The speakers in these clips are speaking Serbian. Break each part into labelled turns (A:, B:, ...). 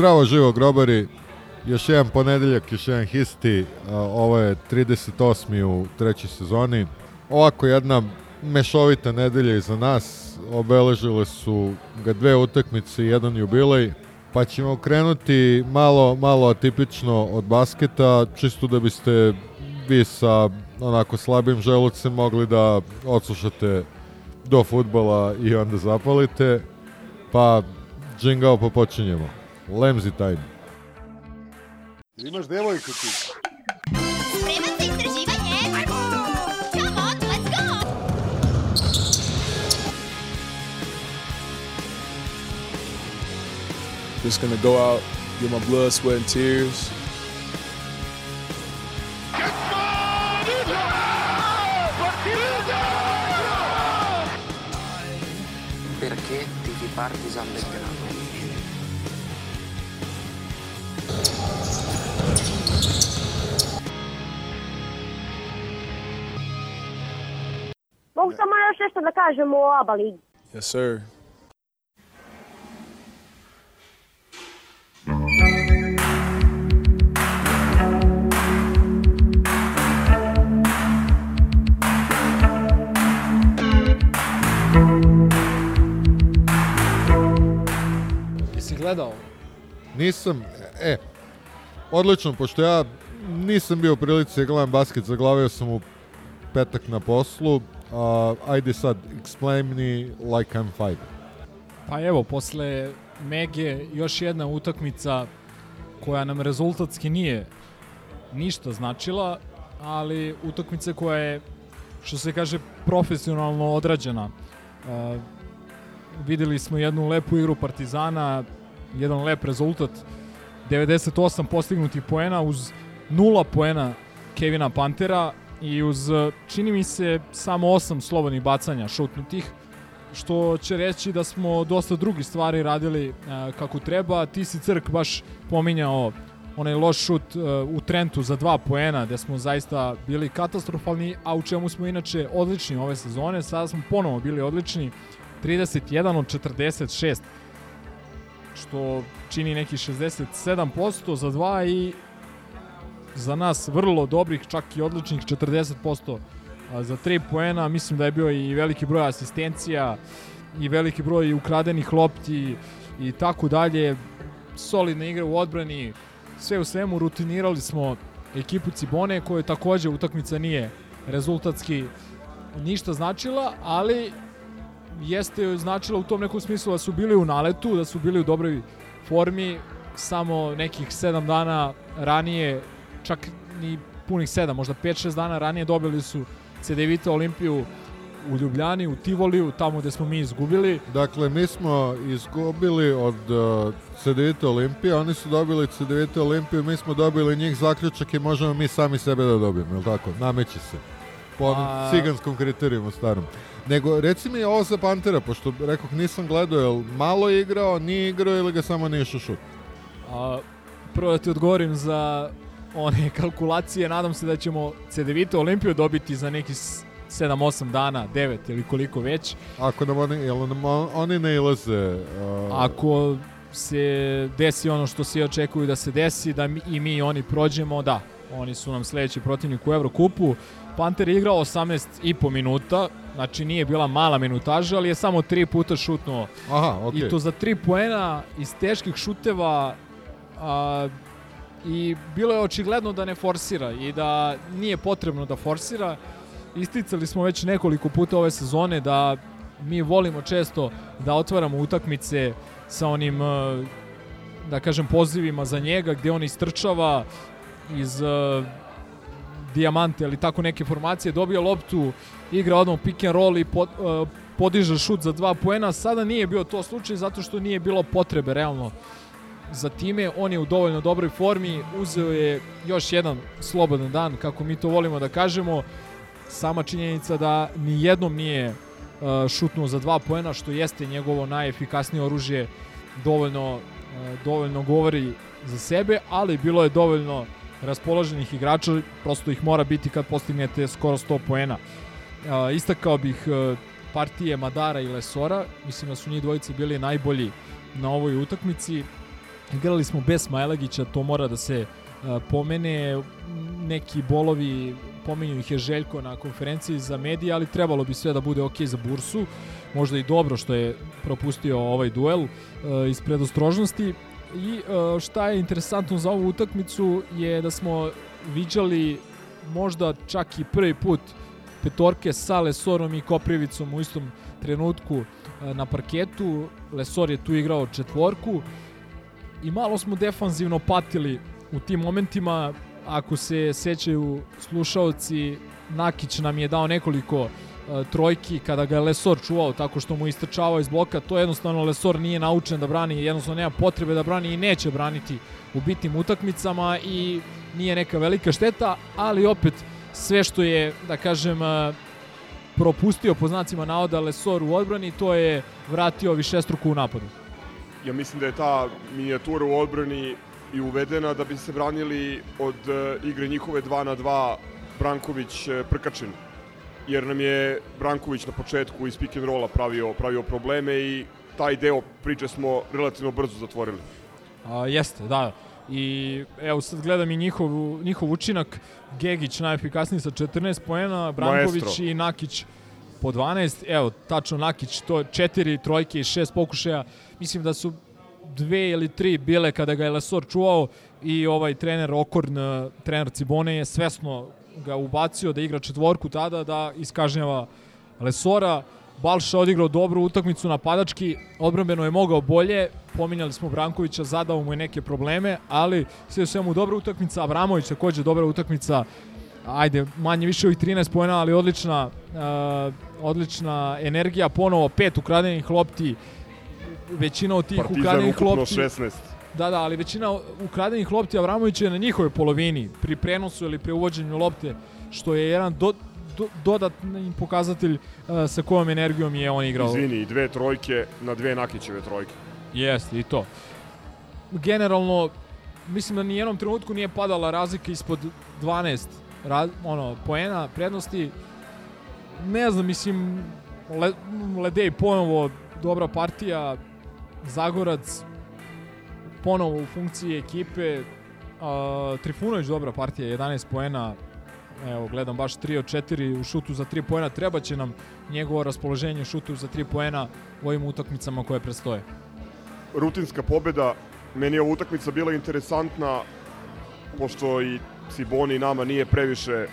A: Zdravo živo grobari, još jedan ponedeljak, još jedan histi, ovo je 38. u trećoj sezoni. Ovako jedna mešovita nedelja iza nas, obeležile su ga dve utakmice i jedan jubilej, pa ćemo krenuti malo, malo atipično od basketa, čisto da biste vi sa onako slabim želucem mogli da odslušate do futbala i onda zapalite, pa džingao pa počinjemo. Lemzi time.
B: Imaš devojku ti.
C: Spreman za istraživanje? Ajmo! Come on, let's go!
D: Just gonna go out, get my blood, sweat, and tears.
E: Perché tifi Partizan Belgrado?
F: Mogu samo još nešto da kažem o ABA ligi.
D: Yes, sir.
G: Jesi gledao?
A: Nisam, e, odlično, pošto ja nisam bio u prilici da gledam basket, zaglavio sam u petak na poslu, a, ajde sad, explain me like I'm five.
G: Pa evo, posle Mege još jedna utakmica koja nam rezultatski nije ništa značila, ali utakmica koja je, što se kaže, profesionalno odrađena. Uh, videli smo jednu lepu igru Partizana, jedan lep rezultat, 98 postignutih poena uz nula poena Kevina Pantera i uz, čini mi se, samo 8 slobodnih bacanja šutnutih, što će reći da smo dosta drugih stvari radili e, kako treba. Ti si Crk baš pominjao onaj loš šut e, u Trentu za dva poena, gde smo zaista bili katastrofalni, a u čemu smo inače odlični ove sezone. Sada smo ponovo bili odlični, 31 od 46, što čini neki 67% za dva i za nas vrlo dobrih, čak i odličnih 40% a, za 3 poena. Mislim da je bio i veliki broj asistencija i veliki broj ukradenih lopti i tako dalje. Solidna igra u odbrani, sve u svemu rutinirali smo ekipu Cibone koje takođe utakmica nije rezultatski ništa značila, ali jeste joj značila u tom nekom smislu da su bili u naletu, da su bili u dobroj formi, samo nekih 7 dana ranije, čak ni punih 7, možda 5-6 dana ranije dobili su CDVita Olimpiju u Ljubljani, u Tivoliju, tamo gde smo mi izgubili.
A: Dakle, mi smo izgubili od uh, CDVita Olimpije, oni su dobili CDVita Olimpiju, mi smo dobili njih zaključak i možemo mi sami sebe da dobijemo, je tako? Nameće se. Po onom
G: A-
A: ciganskom kriterijumu starom. Nego, reci mi ovo za Pantera, pošto rekoh nisam gledao, jel malo je igrao, nije igrao ili ga samo nije šut?
G: A, prvo da ti odgovorim za one kalkulacije, nadam se da ćemo CDVita Olimpiju dobiti za neki 7-8 dana, 9 ili koliko već.
A: Ako nam oni, jel nam on- oni ne ilaze... Uh,
G: Ako se desi ono što svi očekuju da se desi, da mi, i mi i oni prođemo, da, oni su nam sledeći protivnik u Evrokupu. Panter je igrao 18 i po minuta, znači nije bila mala minutaža, ali je samo tri puta šutnuo.
A: Aha, okej.
G: I to za tri poena iz teških šuteva a, i bilo je očigledno da ne forsira i da nije potrebno da forsira. Isticali smo već nekoliko puta ove sezone da mi volimo često da otvaramo utakmice sa onim, uh, da kažem, pozivima za njega, gde on istrčava iz uh, dijamante ili tako neke formacije, dobija loptu, igra odmah pick and roll i pod, uh, podiže šut za dva poena. Sada nije bio to slučaj zato što nije bilo potrebe realno za time. On je u dovoljno dobroj formi, uzeo je još jedan slobodan dan, kako mi to volimo da kažemo. Sama činjenica da ni jednom nije uh, šutnuo za dva poena, što jeste njegovo najefikasnije oružje, dovoljno, uh, dovoljno govori za sebe, ali bilo je dovoljno raspoloženih igrača, prosto ih mora biti kad postignete skoro 100 poena. Uh, istakao bih uh, partije Madara i Lesora, mislim da su njih dvojice bili najbolji na ovoj utakmici. Igrali smo bez Smajlagića, to mora da se uh, pomene, neki bolovi, pominju ih je Željko na konferenciji za medije, ali trebalo bi sve da bude ok za Bursu, možda i dobro što je propustio ovaj duel uh, iz predostrožnosti. I uh, šta je interesantno za ovu utakmicu je da smo viđali možda čak i prvi put petorke sa Lesorom i Koprivicom u istom trenutku uh, na parketu. Lesor je tu igrao četvorku i malo smo defanzivno patili u tim momentima. Ako se sećaju slušaoci, Nakić nam je dao nekoliko uh, trojki kada ga je Lesor čuvao tako što mu istrčavao iz bloka, to jednostavno Lesor nije naučen da brani, jednostavno nema potrebe da brani i neće braniti u bitnim utakmicama i nije neka velika šteta, ali opet sve što je, da kažem, propustio po znacima navoda Lesor u odbrani, to je vratio višestruku u napadu.
B: Ja mislim da je ta minijatura u odbrani i uvedena da bi se branili od uh, igre njihove 2 na 2 Branković-Prkačin. Jer nam je Branković na početku iz pick and rolla pravio, pravio probleme i taj deo priče smo relativno brzo zatvorili.
G: A, jeste, da. I evo sad gledam i njihov, njihov učinak. Gegić najefikasniji sa 14 poena, Branković
B: Maestro.
G: i Nakić po 12. Evo, tačno Nakić, to je četiri trojke i šest pokušaja. Mislim da su dve ili tri bile kada ga je Lesor čuvao i ovaj trener Okorn, eh, trener Cibone je svesno ga ubacio da igra četvorku tada, da iskažnjava Lesora. Balša odigrao dobru utakmicu napadački, odbrambeno je mogao bolje, pominjali smo Brankovića, zadao mu je neke probleme, ali sve svemu dobra utakmica, Abramović takođe dobra utakmica, ajde, manje više ovih 13 pojena, ali odlična, uh, odlična energija, ponovo pet ukradenih lopti, većina od tih
B: Partizan
G: ukradenih
B: ukupno
G: lopti...
B: 16.
G: Da, da, ali većina ukradenih lopti Avramovića je na njihovoj polovini, pri prenosu ili pri uvođenju lopte, što je jedan do, do, dodatni pokazatelj uh, sa kojom energijom je on igrao.
B: Izvini, dve trojke na dve Nakićeve trojke.
G: Jeste, i to. Generalno, mislim da ni jednom trenutku nije padala razlika ispod 12 raz, ono, poena prednosti. Ne znam, mislim, Le, Ledej ponovo dobra partija, Zagorac ponovo u funkciji ekipe, uh, Trifunović dobra partija, 11 poena, evo gledam baš 3 od 4 u šutu za 3 poena, treba će nam njegovo raspoloženje u šutu za 3 poena u ovim utakmicama koje predstoje.
B: rutinska pobeda. Meni je ova utakmica bila interesantna, pošto i Ciboni nama nije previše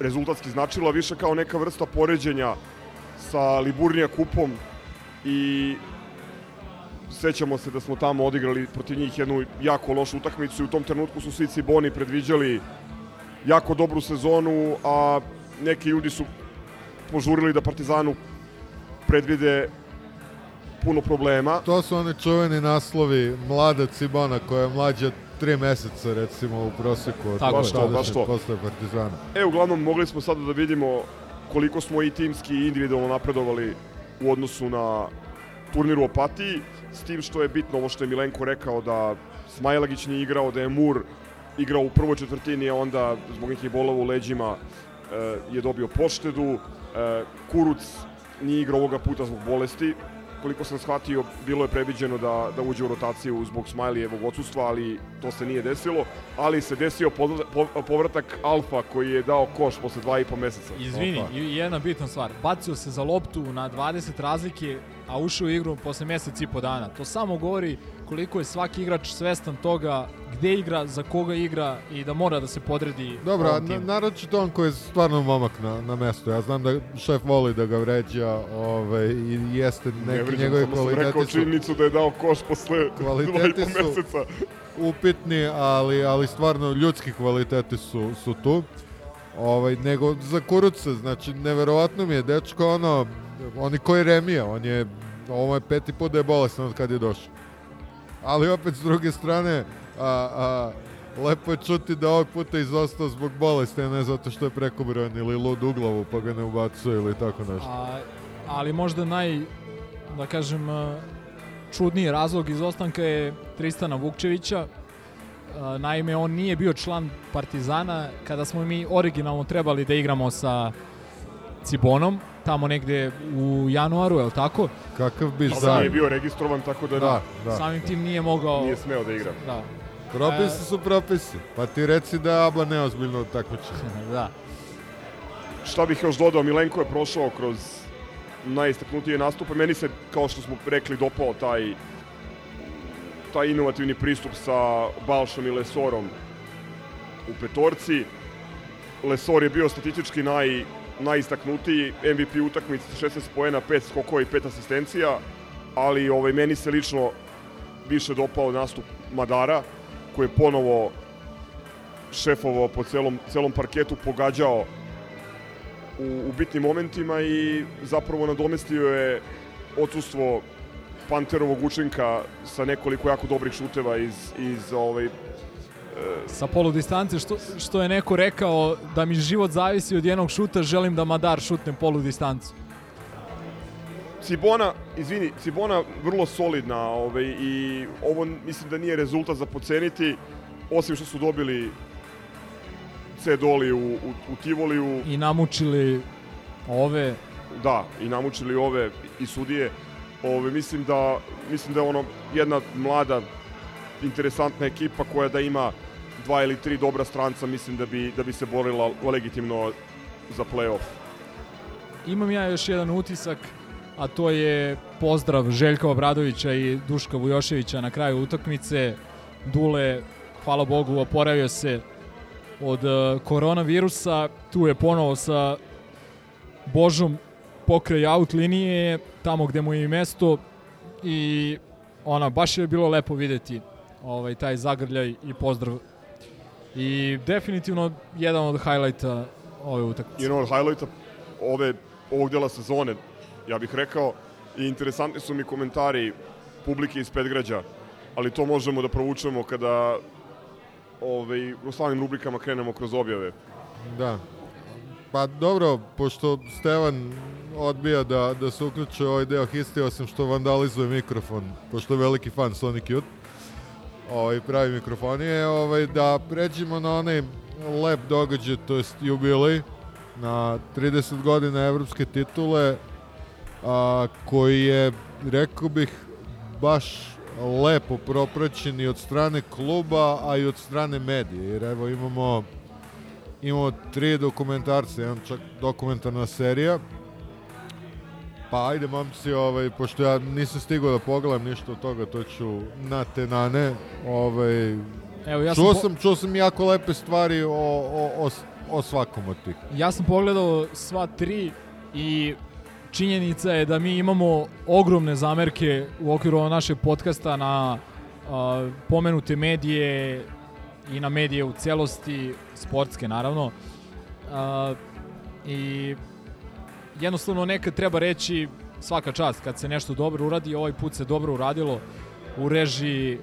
B: rezultatski značila, više kao neka vrsta poređenja sa Liburnija kupom i sećamo se da smo tamo odigrali protiv njih jednu jako lošu utakmicu i u tom trenutku su svi Ciboni predviđali jako dobru sezonu, a neki ljudi su požurili da Partizanu predvide puno problema.
A: To su oni čuveni naslovi mlada Cibona koja je mlađa tri meseca recimo u proseku od.
B: Baš to, baš to.
A: posle Partizana.
B: E, uglavnom, mogli smo sada da vidimo koliko smo i timski i individualno napredovali u odnosu na turnir u Opatiji, s tim što je bitno ovo što je Milenko rekao da Smajlagić nije igrao, da je Mur igrao u prvoj četvrtini, a onda zbog nekih bolova u leđima e, je dobio poštedu. E, Kuruc nije igrao ovoga puta zbog bolesti, koliko sam shvatio, bilo je previđeno da, da uđe u rotaciju zbog Smajlijevog odsustva, ali to se nije desilo. Ali se desio povra- po- povratak Alfa koji je dao koš posle dva i po meseca.
G: Izvini,
A: Opa.
G: i jedna bitna stvar. Bacio se za loptu na 20 razlike a ušao u igru posle mesec i po dana. To samo govori koliko je svaki igrač svestan toga gde igra, za koga igra i da mora da se podredi
A: Dobro, na, naročito on koji je stvarno momak na, na mestu. Ja znam da šef voli da ga vređa ovaj, i jeste
B: Ne
A: neki
B: vređam,
A: njegovi
B: samo sam rekao činjenicu da je dao koš posle dva i po
A: su-
B: meseca.
A: upitni, ali, ali stvarno ljudski kvaliteti su, su tu. Ovaj, nego za kuruce, znači neverovatno mi je dečko ono, oni koji remija, on je, ovo je peti put da je bolestan od kad je došao. Ali opet s druge strane, a, a, lepo je čuti da ovog puta izostao zbog bolesti, ne zato što je prekobrojan ili lud u glavu pa ga ne ubacuje ili tako nešto.
G: A, ali možda naj, da kažem, čudniji razlog izostanka je Tristana Vukčevića. Naime, on nije bio član Partizana kada smo mi originalno trebali da igramo sa Cibonom, tamo negde u januaru, je li tako?
A: Kakav
B: Ali
A: bizar.
B: nije bio registrovan, tako da,
A: Da, da.
G: Samim tim nije mogao...
B: nije smeo da igra.
G: Da,
A: Propisi su propisi. Pa ti reci da je Abla neozbiljno takmičenje.
G: da.
B: Šta bih još dodao, Milenko je prošao kroz najistaknutije nastupe. Meni se, kao što smo rekli, dopao taj taj inovativni pristup sa Balšom i Lesorom u petorci. Lesor je bio statistički naj, najistaknutiji, MVP utakmice, 16 poena, 5 skokova i 5 asistencija, ali ovaj, meni se lično više dopao nastup Madara, koji je ponovo šefovao po celom, celom parketu, pogađao u, u bitnim momentima i zapravo nadomestio je odsustvo Panterovog učinka sa nekoliko jako dobrih šuteva iz, iz ovaj,
G: Sa polu distance, što, što je neko rekao da mi život zavisi od jednog šuta, želim da Madar šutne polu distancu.
B: Cibona, izvini, Cibona vrlo solidna ovaj, i ovo mislim da nije rezultat za poceniti, osim što su dobili C doli u, u, u Tivoliju,
G: I namučili ove,
B: da, i namučili ove i sudije. Ove, mislim da mislim da je ono jedna mlada interesantna ekipa koja da ima dva ili tri dobra stranca, mislim da bi da bi se borila legitimno za play-off.
G: Imam ja još jedan utisak, a to je pozdrav Željka Obradovića i Duška Vujoševića na kraju utakmice. Dule, hvala Bogu, oporavio se od uh, koronavirusa. Tu je ponovo sa Božom pokraj out linije, tamo gde mu je i mesto i ona, baš je bilo lepo videti ovaj, taj zagrljaj i pozdrav. I definitivno jedan od highlighta ove utakmice.
B: jedan od highlighta ove, ovog dela sezone, ja bih rekao, i interesantni su mi komentari publike iz Petgrađa, ali to možemo da provučemo kada ove, u slavnim rubrikama krenemo kroz objave.
A: Da. Pa dobro, pošto Stevan odbija da, da se uključe ovaj deo histe, osim što vandalizuje mikrofon, pošto je veliki fan Sonic Youth, ovaj, pravi mikrofonije, ovaj, da pređemo na onaj lep događaj, to jest jubilej, na 30 godina evropske titule, a, koji je, rekao bih, baš lepo propraćen i od strane kluba, a i od strane medije, jer evo imamo imamo tri dokumentarca, jedan čak dokumentarna serija. Pa ajde momci, ovaj, pošto ja nisam stigao da pogledam ništa od toga, to ću na te nane. Ovaj,
G: Evo, ja sam,
A: čuo,
G: po-
A: sam, čuo sam jako lepe stvari o, o, o, o svakom od tih.
G: ja sam pogledao sva tri i činjenica je da mi imamo ogromne zamerke u okviru našeg podcasta na a, pomenute medije i na medije u celosti, sportske naravno. A, I jednostavno nekad treba reći svaka čast kad se nešto dobro uradi, ovaj put se dobro uradilo u režiji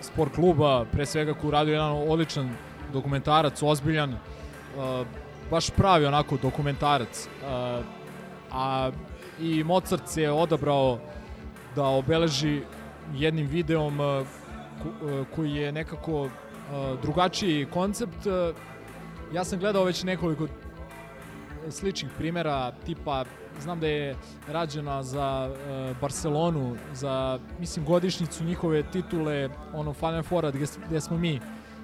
G: sport kluba, pre svega koji uradio jedan odličan dokumentarac, ozbiljan, uh, baš pravi onako dokumentarac. Uh, a i Mozart se je odabrao da obeleži jednim videom uh, koji je nekako drugačiji koncept. Ja sam gledao već nekoliko sličnih primera, tipa znam da je rađena za uh, Barcelonu, za mislim godišnjicu njihove titule, ono Final Foura gde, gde smo mi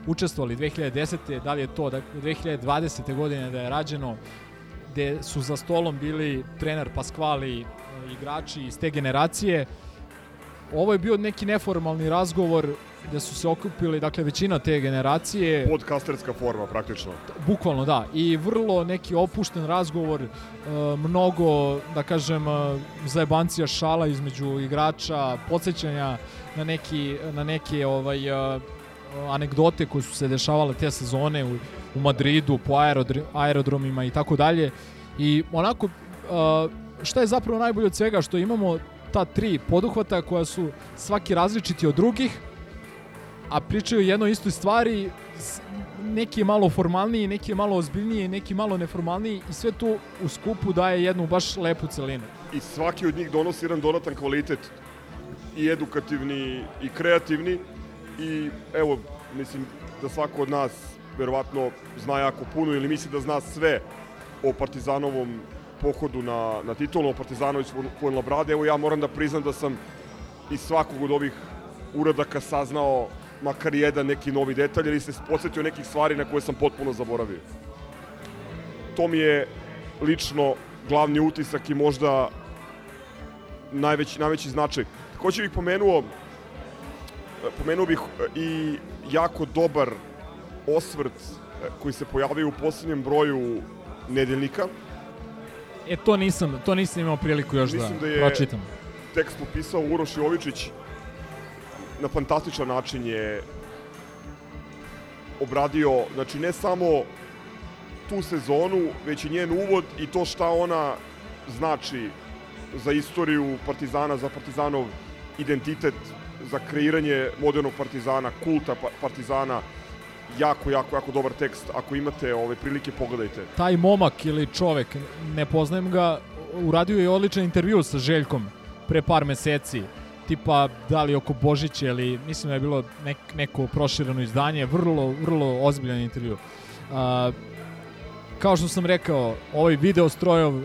G: učestvovali 2010. Da li je to da, 2020. godine da je rađeno gde su za stolom bili trener Pasquali, igrači iz te generacije. Ovo je bio neki neformalni razgovor gde su se okupili, dakle, većina te generacije.
B: Podcasterska forma, praktično.
G: Bukvalno, da. I vrlo neki opušten razgovor, e, mnogo, da kažem, e, zajebancija šala između igrača, podsjećanja na neki, na neke ovaj, e, anegdote koje su se dešavale te sezone u, u Madridu, po aerodr aerodromima i tako dalje. I onako, šta je zapravo najbolje od svega, što imamo ta tri poduhvata koja su svaki različiti od drugih, a pričaju jedno istoj stvari, neki je malo formalniji, neki je malo ozbiljniji, neki malo neformalniji i sve to u skupu daje jednu baš lepu celinu.
B: I svaki od njih donosi jedan dodatan kvalitet i edukativni i kreativni i evo, mislim da svako od nas verovatno zna jako puno ili misli da zna sve o Partizanovom pohodu na, na titulu, o Partizanovi Fuenlabrade. Evo ja moram da priznam da sam iz svakog od ovih uradaka saznao makar jedan neki novi detalj ili se podsjetio nekih stvari na koje sam potpuno zaboravio. To mi je lično glavni utisak i možda najveći, najveći značaj. Takođe bih pomenuo, pomenuo bih i jako dobar osvrt e, koji se pojavio u poslednjem broju nedeljnika.
G: E, to nisam, to nisam imao priliku još
B: Mislim
G: da,
B: da je-
G: pročitam.
B: Tekst popisao Uroš Jovičić na fantastičan način je obradio, znači ne samo tu sezonu, već i njen uvod i to šta ona znači za istoriju Partizana, za Partizanov identitet, za kreiranje modernog Partizana, kulta pa- Partizana. Jako, jako, jako dobar tekst. Ako imate ove prilike, pogledajte.
G: taj momak ili čovek, ne poznajem ga, uradio je odličan intervju sa Željkom pre par meseci, tipa da li oko Božića ili mislim da je bilo nek, neko prošireno izdanje, vrlo, vrlo ozbiljan intervju. A, kao što sam rekao, ovaj video strojov, uh,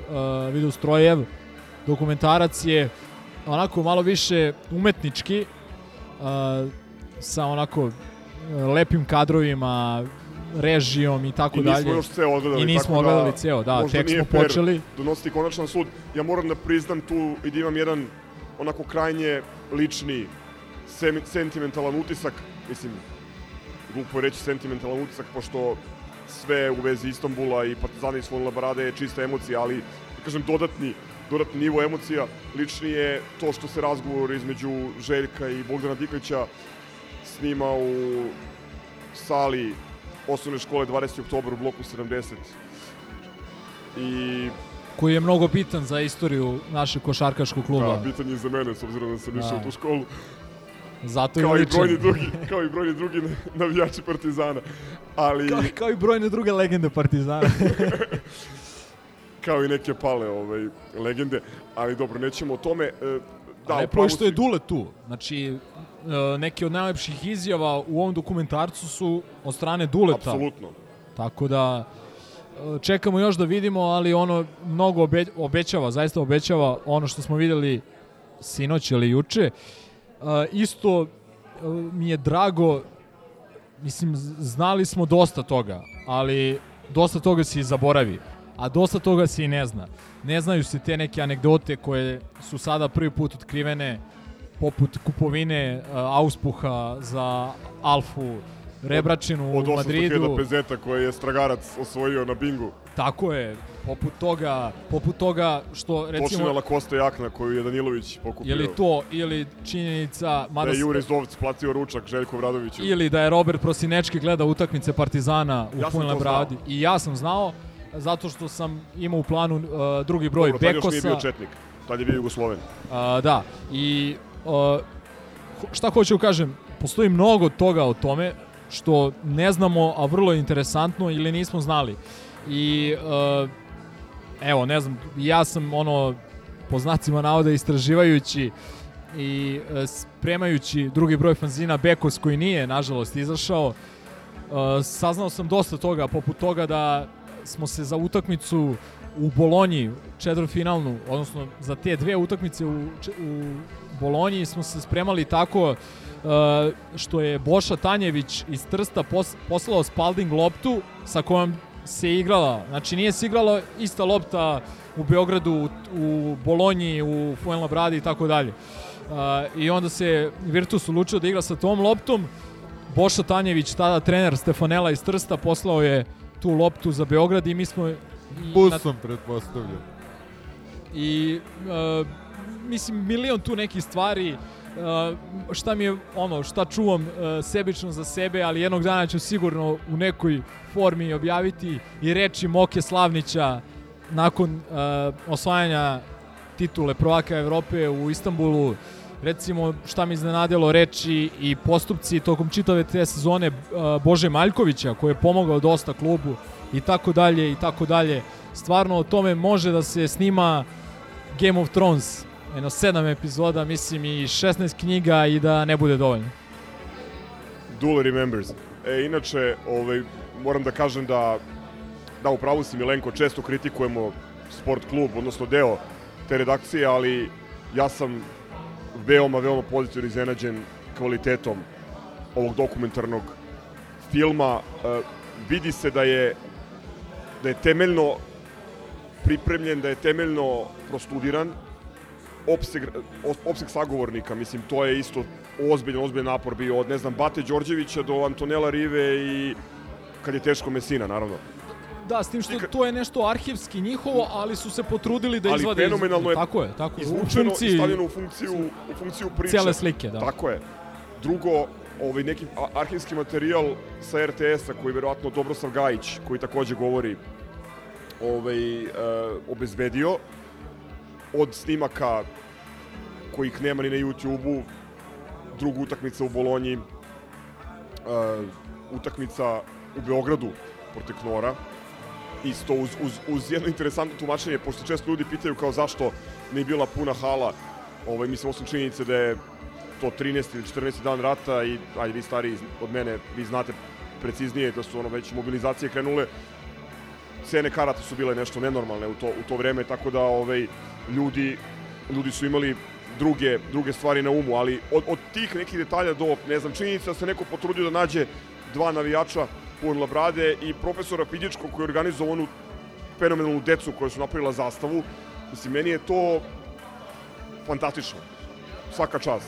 G: video strojev dokumentarac je onako malo više umetnički, uh, sa onako uh, lepim kadrovima, režijom i tako
B: I nismo
G: dalje.
B: još ceo odgledali.
G: I nismo
B: da
G: odgledali ceo, da, tek smo počeli.
B: Donositi konačan sud. Ja moram da priznam tu i da imam jedan onako krajnje lični sem, sentimentalan utisak. Mislim, glupo je reći sentimentalan utisak, pošto sve u vezi Istanbula i Partizana iz Svon Labrade je čista emocija, ali, da kažem, dodatni, dodatni nivo emocija. Lični je to što se razgovor između Željka i Bogdana Diklića snima u sali osnovne škole 20. oktober u bloku 70. I
G: koji je mnogo bitan za istoriju našeg košarkaškog kluba.
B: da, bitan je za mene, s obzirom da sam
G: Da.
B: išao u tu školu.
G: Zato
B: Kao i brojni drugi, kao i brojni drugi navijači Partizana. Ali,
G: kao, kao i brojne druge legende Partizana.
B: kao i neke pale ovaj, legende. Ali dobro, nećemo o tome. E, Da,
G: Lepo
B: upravo
G: je. Dule tu. Znači, e, neki od najlepših izjava u ovom dokumentarcu su od strane Duleta.
B: Apsolutno.
G: Tako da čekamo još da vidimo, ali ono mnogo obe, obećava, zaista obećava ono što smo videli sinoć ili juče. E, isto e, mi je drago, mislim, znali smo dosta toga, ali dosta toga se i zaboravi, a dosta toga se i ne zna. Ne znaju se te neke anegdote koje su sada prvi put otkrivene, poput kupovine uh, auspuha za Alfu, Rebračinu
B: Od
G: u
B: 800.000
G: Madridu.
B: pezeta koje je Stragarac osvojio na bingu.
G: Tako je, poput toga, poput toga što recimo
B: Lacoste jakna koju je Danilović pokupio.
G: ili to ili činjenica
B: Da
G: mada
B: je
G: s-
B: Jure Zovc platio ručak Željku Vradoviću.
G: ili da je Robert Prosinečki gleda utakmice Partizana u
B: Ja to
G: Bradi. I ja sam znao zato što sam imao u planu uh, drugi broj
B: Dobro, tad još nije
G: Bekosa.
B: bio Četnik. Tad je bio Jugosloven.
G: A, da, i uh, šta hoću da kažem, postoji mnogo toga o tome što ne znamo, a vrlo je interesantno ili nismo znali. I uh, evo, ne znam, ja sam ono, po znacima navoda istraživajući i uh, spremajući drugi broj fanzina Bekos koji nije, nažalost, izašao, uh, saznao sam dosta toga, poput toga da smo se za utakmicu u Bolonji, četvrtfinalnu, odnosno za te dve utakmice u, u Bolonji smo se spremali tako uh, što je Boša Tanjević iz Trsta pos, poslao Spalding loptu sa kojom se igrala. Znači nije se igrala ista lopta u Beogradu, u, Bolonji, u Fuenlabradi i tako dalje. A, I onda se Virtus odlučio da igra sa tom loptom. Boša Tanjević, tada trener Stefanela iz Trsta, poslao je tu loptu za Beograd i mi smo...
A: Busom, pretpostavljam.
G: i uh, mislim milion tu nekih stvari uh, šta mi je ono šta čuvam uh, sebično za sebe ali jednog dana ću sigurno u nekoj formi objaviti i reči Moke Slavnića nakon uh, osvajanja titule prvaka Evrope u Istanbulu. Recimo šta mi iznenadilo reči i postupci tokom čitave te sezone uh, Bože Maljkovića koji je pomogao dosta klubu i tako dalje i tako dalje. Stvarno o tome može da se snima Game of Thrones jedno sedam epizoda mislim i 16 knjiga i da ne bude dovoljno
B: Dule remembers. E, inače, ovaj, moram da kažem da, da u pravu si Milenko, često kritikujemo sport klub, odnosno deo te redakcije, ali ja sam veoma, veoma pozitivno iznenađen kvalitetom ovog dokumentarnog filma. E, vidi se da je da je temeljno pripremljen, da je temeljno prostudiran, opseg, opseg sagovornika, mislim, to je isto ozbiljan, ozbiljan napor bio od, ne znam, Bate Đorđevića do Antonela Rive i kad je teško Mesina, naravno.
G: Da, s tim što to je nešto arhivski njihovo, ali su se potrudili da
B: Ali
G: izvade iz-
B: fenomenalno je
G: Tako je, tako
B: Izvučeno
G: funkciji
B: i stavljeno u funkciju, u funkciju priče.
G: cijele slike, da.
B: Tako je. Drugo, ovaj neki arhivski materijal sa RTS-a koji je verovatno Dobrosav Gajić, koji takođe govori ovaj, e, obezbedio od snimaka kojih nema ni na YouTube-u, druga utakmica u Bolonji, e, utakmica u Beogradu protiv Knora, isto uz, uz, uz jedno interesantno tumačenje, pošto često ljudi pitaju kao zašto nije bila puna hala, ovaj, mislim, osim činjenice da je to 13. ili 14. dan rata i, ajde, vi stariji od mene, vi znate preciznije da su ono već mobilizacije krenule, cene karata su bile nešto nenormalne u to, u to vreme, tako da ovaj, ljudi, ljudi su imali druge, druge stvari na umu, ali od, od tih nekih detalja do, ne znam, činjenica da se neko potrudio da nađe dva navijača Pun Labrade i profesora Pidičkog koji je organizovao onu fenomenalnu decu koja su napravila zastavu. Mislim, meni je to fantastično. Svaka čast.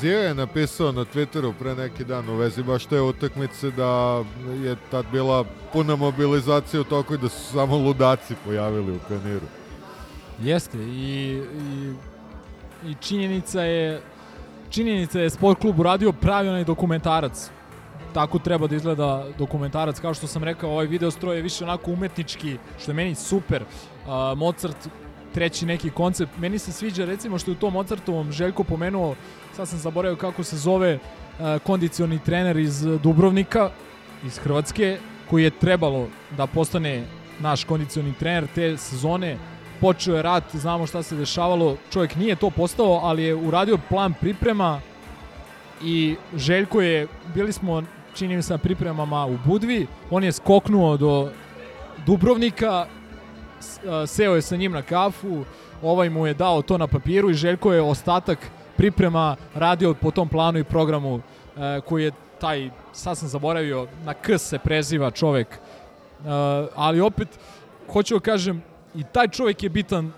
A: Zio je napisao na Twitteru pre neki dan u vezi baš te utakmice da je tad bila puna mobilizacija u toku i da su samo ludaci pojavili u pioniru.
G: Jeste i, i, i činjenica je činjenica je sport klub uradio pravi onaj dokumentarac. Tako treba da izgleda dokumentarac. Kao što sam rekao ovaj video stroj je više onako umetnički što je meni super. Uh, Mozart treći neki koncept. Meni se sviđa recimo što je u tom Mozartovom Željko pomenuo sad sam zaboravio kako se zove uh, kondicioni trener iz Dubrovnika iz Hrvatske koji je trebalo da postane naš kondicioni trener te sezone počeo je rat, znamo šta se dešavalo, čovjek nije to postao, ali je uradio plan priprema i Željko je, bili smo, čini mi se, na pripremama u Budvi, on je skoknuo do Dubrovnika, seo je sa njim na kafu, ovaj mu je dao to na papiru i Željko je ostatak priprema radio po tom planu i programu e, koji je taj, sad sam zaboravio, na K se preziva čovek, E, ali opet, hoću da kažem, i taj čovjek je bitan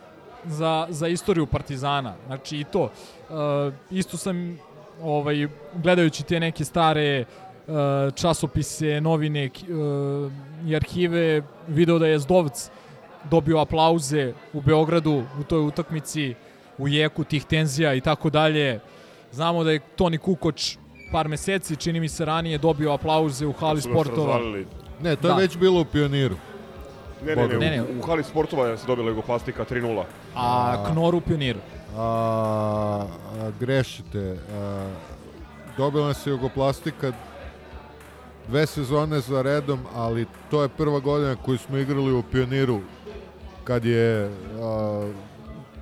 G: za, za istoriju Partizana. Znači i to. Uh, isto sam ovaj, gledajući te neke stare uh, časopise, novine uh, i arhive, video da je Zdovc dobio aplauze u Beogradu u toj utakmici u jeku tih tenzija i tako dalje. Znamo da je Toni Kukoč par meseci, čini mi se ranije, dobio aplauze u hali sportova.
A: Ne, to
G: Da.
A: je već bilo u pioniru.
B: Ne, ne, ne,
G: Ne, ne.
B: u, u hali sportova je se dobila Jugoplastika 3-0.
G: A Knor u pioniru.
A: A, a, grešite. A, dobila se Jugoplastika dve sezone za redom, ali to je prva godina koju smo igrali u pioniru kad je a,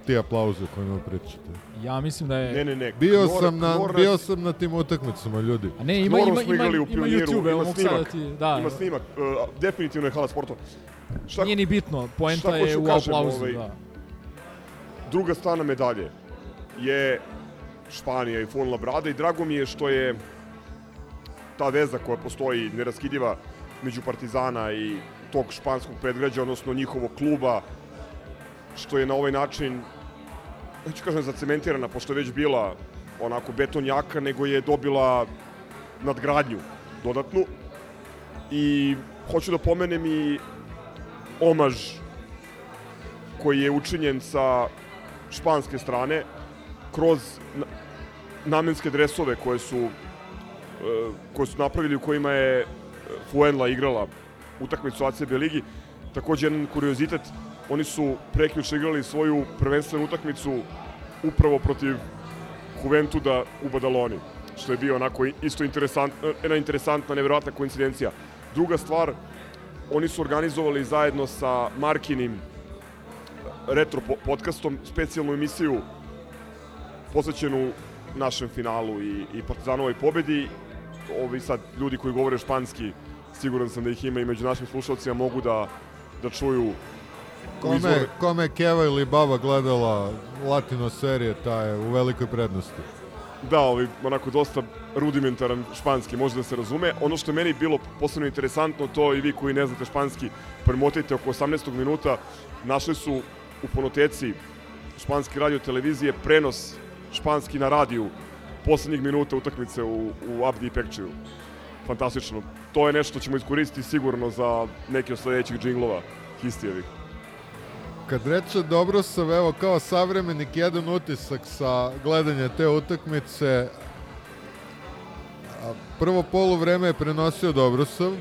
A: ti aplauze o kojima pričate.
G: Ja mislim da je...
B: Ne, ne, ne.
A: Bio
B: Knor-
A: sam na
B: Knor
A: bio sam na tim utakmicama, ljudi.
G: A ne, ima, ima, ima,
B: u
G: ima YouTube,
B: ima
G: sad da
B: snimak.
G: ti... Da,
B: Ima snimak, uh, definitivno je hala sportova. Šta,
G: nije ni bitno, poenta je u
B: kažem,
G: aplauzu,
B: ovaj,
G: da.
B: druga strana medalje je Španija i Fuenla Brada i drago mi je što je ta veza koja postoji neraskidiva među Partizana i tog španskog predgrađa, odnosno njihovog kluba, što je na ovaj način, neću kažem zacementirana, pošto je već bila onako beton jaka, nego je dobila nadgradnju dodatnu. I hoću da pomenem i omaž koji je učinjen sa španske strane kroz na- namenske dresove koje su e, koje su napravili u kojima je Fuenla igrala utakmicu ACB ligi. Takođe jedan kuriozitet, oni su prekjuče igrali svoju prvenstvenu utakmicu upravo protiv Juventuda u Badaloni, što je bio onako isto interesant, jedna interesantna, neverovatna koincidencija. Druga stvar, oni su organizovali zajedno sa Markinim retro po- podcastom specijalnu emisiju posvećenu našem finalu i, i Partizanovoj pobedi. Ovi sad ljudi koji govore španski, siguran sam da ih ima i među našim slušalcima, mogu da, da čuju
A: Kome, kome Keva ili Baba gledala latino serije, ta je u velikoj prednosti.
B: Da, ovaj, onako dosta rudimentaran španski, može da se razume. Ono što je meni bilo posebno interesantno, to i vi koji ne znate španski, premotajte oko 18. minuta, našli su u fonoteci španske radio televizije prenos španski na radiju poslednjih minuta utakmice u, u Abdi i Pekčiju. Fantastično. To je nešto što ćemo iskoristiti sigurno za neki od sledećih džinglova histijevih.
A: Kad reče Dobrosav, evo kao savremenik, jedan utisak sa gledanja te utakmice, prvo polu vreme je prenosio Dobrosav,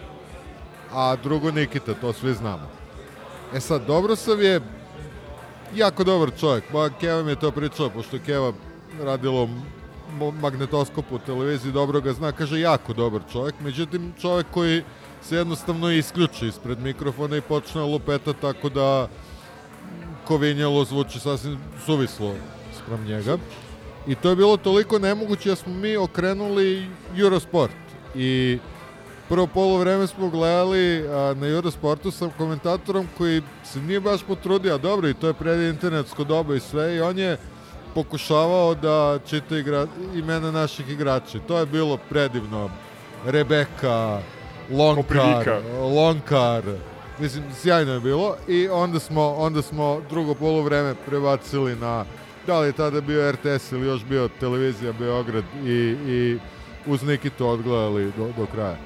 A: a drugo Nikita, to svi znamo. E sad, Dobrosav je jako dobar čovjek, ba Keva mi je to pričao, pošto Keva radilo magnetoskopu u televiziji, dobro ga zna, kaže jako dobar čovjek, međutim čovjek koji se jednostavno isključi ispred mikrofona i počne lupeta tako da Kovinjalo zvuči sasvim suvislo sprem njega. I to je bilo toliko nemoguće da smo mi okrenuli Eurosport. I prvo polo vreme smo gledali a, na Eurosportu sa komentatorom koji se nije baš potrudio, a dobro i to je pred internetsko doba i sve i on je pokušavao da čita igra, imena naših igrača. To je bilo predivno. Rebeka, Lonkar,
B: Koprivika.
A: Lonkar, mislim, sjajno je bilo i onda smo, onda smo drugo polovreme prebacili na da li je tada bio RTS ili još bio televizija Beograd i, i uz Nikitu odgledali do, do kraja.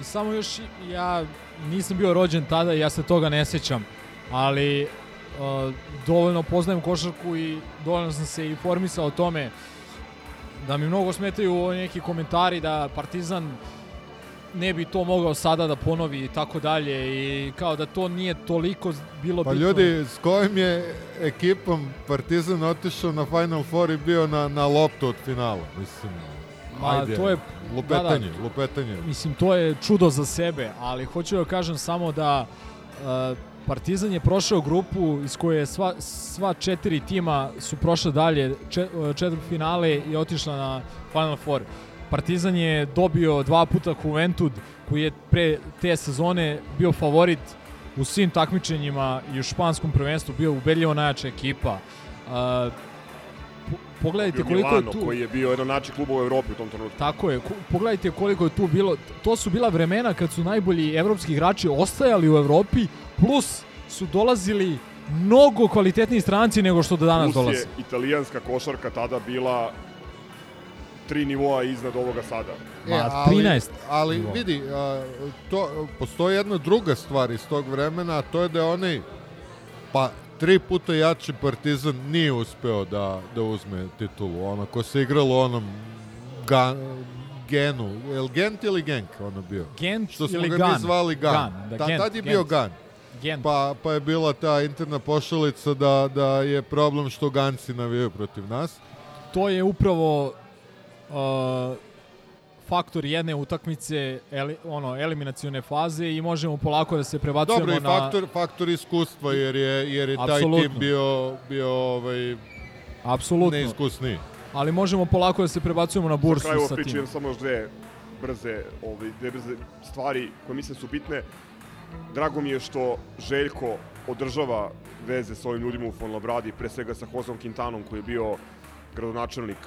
G: I samo još, ja nisam bio rođen tada i ja se toga ne sećam, ali uh, dovoljno poznajem košarku i dovoljno sam se informisao o tome da mi mnogo smetaju neki komentari da Partizan ne bi to mogao sada da ponovi i tako dalje i kao da to nije toliko bilo
A: Pa
G: bitno.
A: ljudi, s kojim je ekipom Partizan otišao na Final Four i bio na, na loptu od finala? Mislim,
G: Ma,
A: ajde,
G: to je-
A: lupetanje,
G: da,
A: lupetanje.
G: Mislim, to je čudo za sebe, ali hoću da kažem samo da uh, Partizan je prošao grupu iz koje je sva, sva četiri tima su prošle dalje, če, četiri finale i otišla na Final Four. Partizan je dobio dva puta Juventud, koji je pre te sezone bio favorit u svim takmičenjima i u španskom prvenstvu bio ubedljivo najjača ekipa. Uh, po- pogledajte
B: Bio
G: koliko
B: Milano,
G: je tu...
B: koji je bio jedan od najjačih klubova u Evropi u tom trenutku.
G: Tako je, pogledajte koliko je tu bilo, to su bila vremena kad su najbolji evropski igrači ostajali u Evropi, plus su dolazili mnogo kvalitetniji stranci nego što do danas
B: Plus
G: dolaze.
B: je italijanska košarka tada bila tri nivoa iznad ovoga sada.
G: Ma,
A: ali,
G: 13
A: Ali
G: nivoa.
A: vidi, a, to, postoji jedna druga stvar iz tog vremena, a to je da je onaj, pa tri puta jači Partizan nije uspeo da, da uzme titulu. Ono, ko se igralo onom ga, Genu, je li Gent ili Genk ono bio?
G: Gent
A: Što smo
G: ili
A: ga
G: Gan.
A: mi zvali Gan.
G: Gan, da,
A: Ta,
G: Gent,
A: tad je
G: Gent.
A: bio Gan.
G: Gent.
A: Pa, pa je bila ta interna pošalica da, da je problem što Ganci navijaju protiv nas.
G: To je upravo uh, faktor jedne utakmice, eli, ono, eliminacione faze i možemo polako da se prebacujemo
A: Dobro, i
G: na...
A: faktor, faktor iskustva, jer je, jer je taj
G: Apsolutno.
A: tim bio, bio ovaj,
G: Apsolutno.
A: neiskusniji.
G: Ali možemo polako da se prebacujemo na bursu sa tim.
B: imam samo još dve brze, ovaj, dve brze stvari koje mislim su bitne. Drago mi je što Željko održava veze s ovim ljudima u Fonlabradi, pre svega sa Hozom Quintanom koji je bio gradonačelnik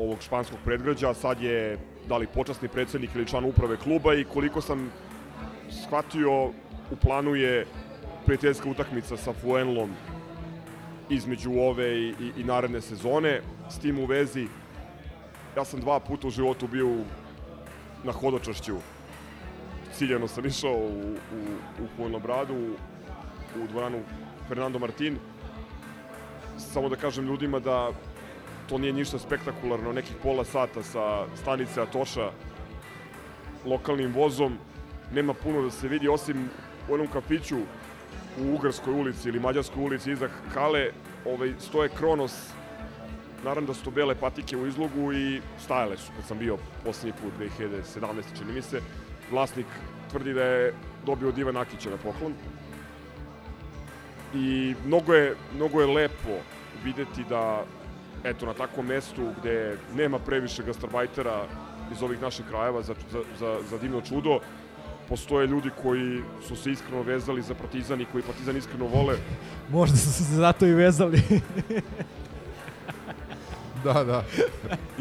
B: ovog španskog predgrađa, sad je da li počasni predsednik ili član uprave kluba i koliko sam shvatio u planu je prijateljska utakmica sa Fuenlom između ove i, i, i naredne sezone. S tim u vezi, ja sam dva puta u životu bio na hodočašću. Ciljano sam išao u, u, u Fuenlabradu, u, u dvoranu Fernando Martin. Samo da kažem ljudima da to nije ništa spektakularno, nekih pola sata sa stanice Atoša lokalnim vozom. Nema puno da se vidi, osim u onom kafiću u Ugarskoj ulici ili Mađarskoj ulici iza Kale, ovaj, stoje Kronos, naravno da su to bele patike u izlogu i stajale su kad sam bio poslednji put 2017. čini mi se. Vlasnik tvrdi da je dobio od Ivana Akića na poklon. I mnogo je, mnogo je lepo videti da eto, na takvom mestu gde nema previše gastarbajtera iz ovih naših krajeva za, za, za, za divno čudo, postoje ljudi koji su se iskreno vezali za Partizan i koji Partizan iskreno vole.
G: Možda su se zato i vezali.
A: Da, da.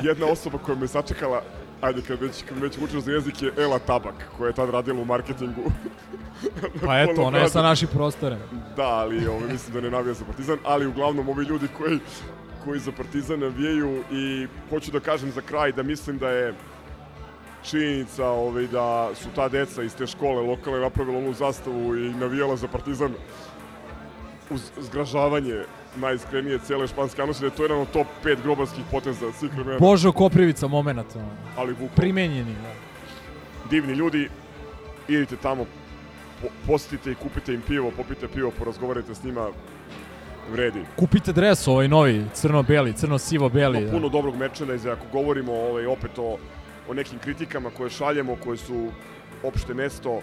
B: Jedna osoba koja me sačekala, ajde kad već, kad već učio za jezik je Ela Tabak, koja je tad radila u marketingu.
G: pa eto, ona je sa naših prostora.
B: Da, ali ovo, mislim da ne navija za Partizan, ali uglavnom ovi ljudi koji, koji za Partizan navijaju i hoću da kažem za kraj da mislim da je činjenica ovaj, da su ta deca iz te škole lokale napravila onu zastavu i navijala za Partizan uz zgražavanje najiskrenije cele španske javnosti, da je to jedan od top 5 grobarskih poteza svih vremena.
G: Božo Koprivica moment.
B: Ali bukvalno
G: Primenjeni. Da.
B: divni ljudi, idite tamo, po, posjetite i kupite im pivo, popite pivo, porazgovarajte s njima, vredi.
G: Kupite dres ovaj novi, crno-beli, crno-sivo-beli. Da.
B: puno dobrog merchandise, ako govorimo ovaj, opet o, o nekim kritikama koje šaljemo, koje su opšte mesto,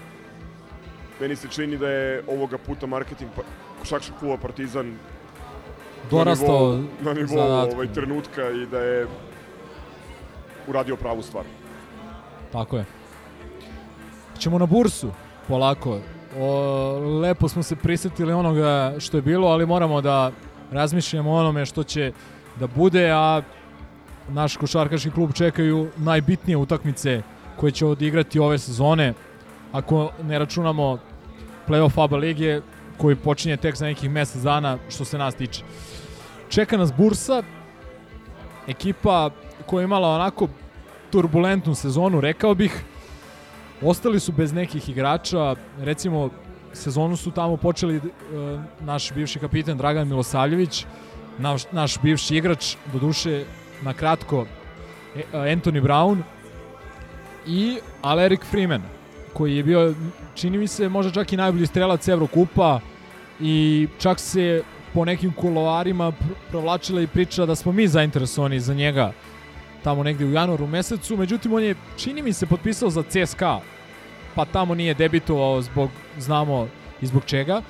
B: meni se čini da je ovoga puta marketing pa, košakšog kluba Partizan
G: Dorastao
B: na nivou, na nivou ovaj, trenutka i da je uradio pravu stvar.
G: Tako je. Ćemo na bursu, polako. O, lepo smo se prisetili onoga što je bilo, ali moramo da razmišljamo o onome što će da bude, a naš košarkaški klub čekaju najbitnije utakmice koje će odigrati ove sezone. Ako ne računamo playoff ABA lige koji počinje tek za nekih mesec dana što se nas tiče. Čeka nas bursa, ekipa koja je imala onako turbulentnu sezonu, rekao bih. Ostali su bez nekih igrača, recimo sezonu su tamo počeli e, naš bivši kapiten Dragan Milosavljević, naš, naš bivši igrač, do duše na kratko e, Anthony Brown i Aleric Freeman, koji je bio, čini mi se, možda čak i najbolji strelac Evrokupa i čak se po nekim kuloarima pr- provlačila i priča da smo mi zainteresovani za njega tamo negde u januaru mesecu, međutim on je, čini mi se, potpisao za CSKA, pa tamo nije debitovao zbog, znamo i zbog čega.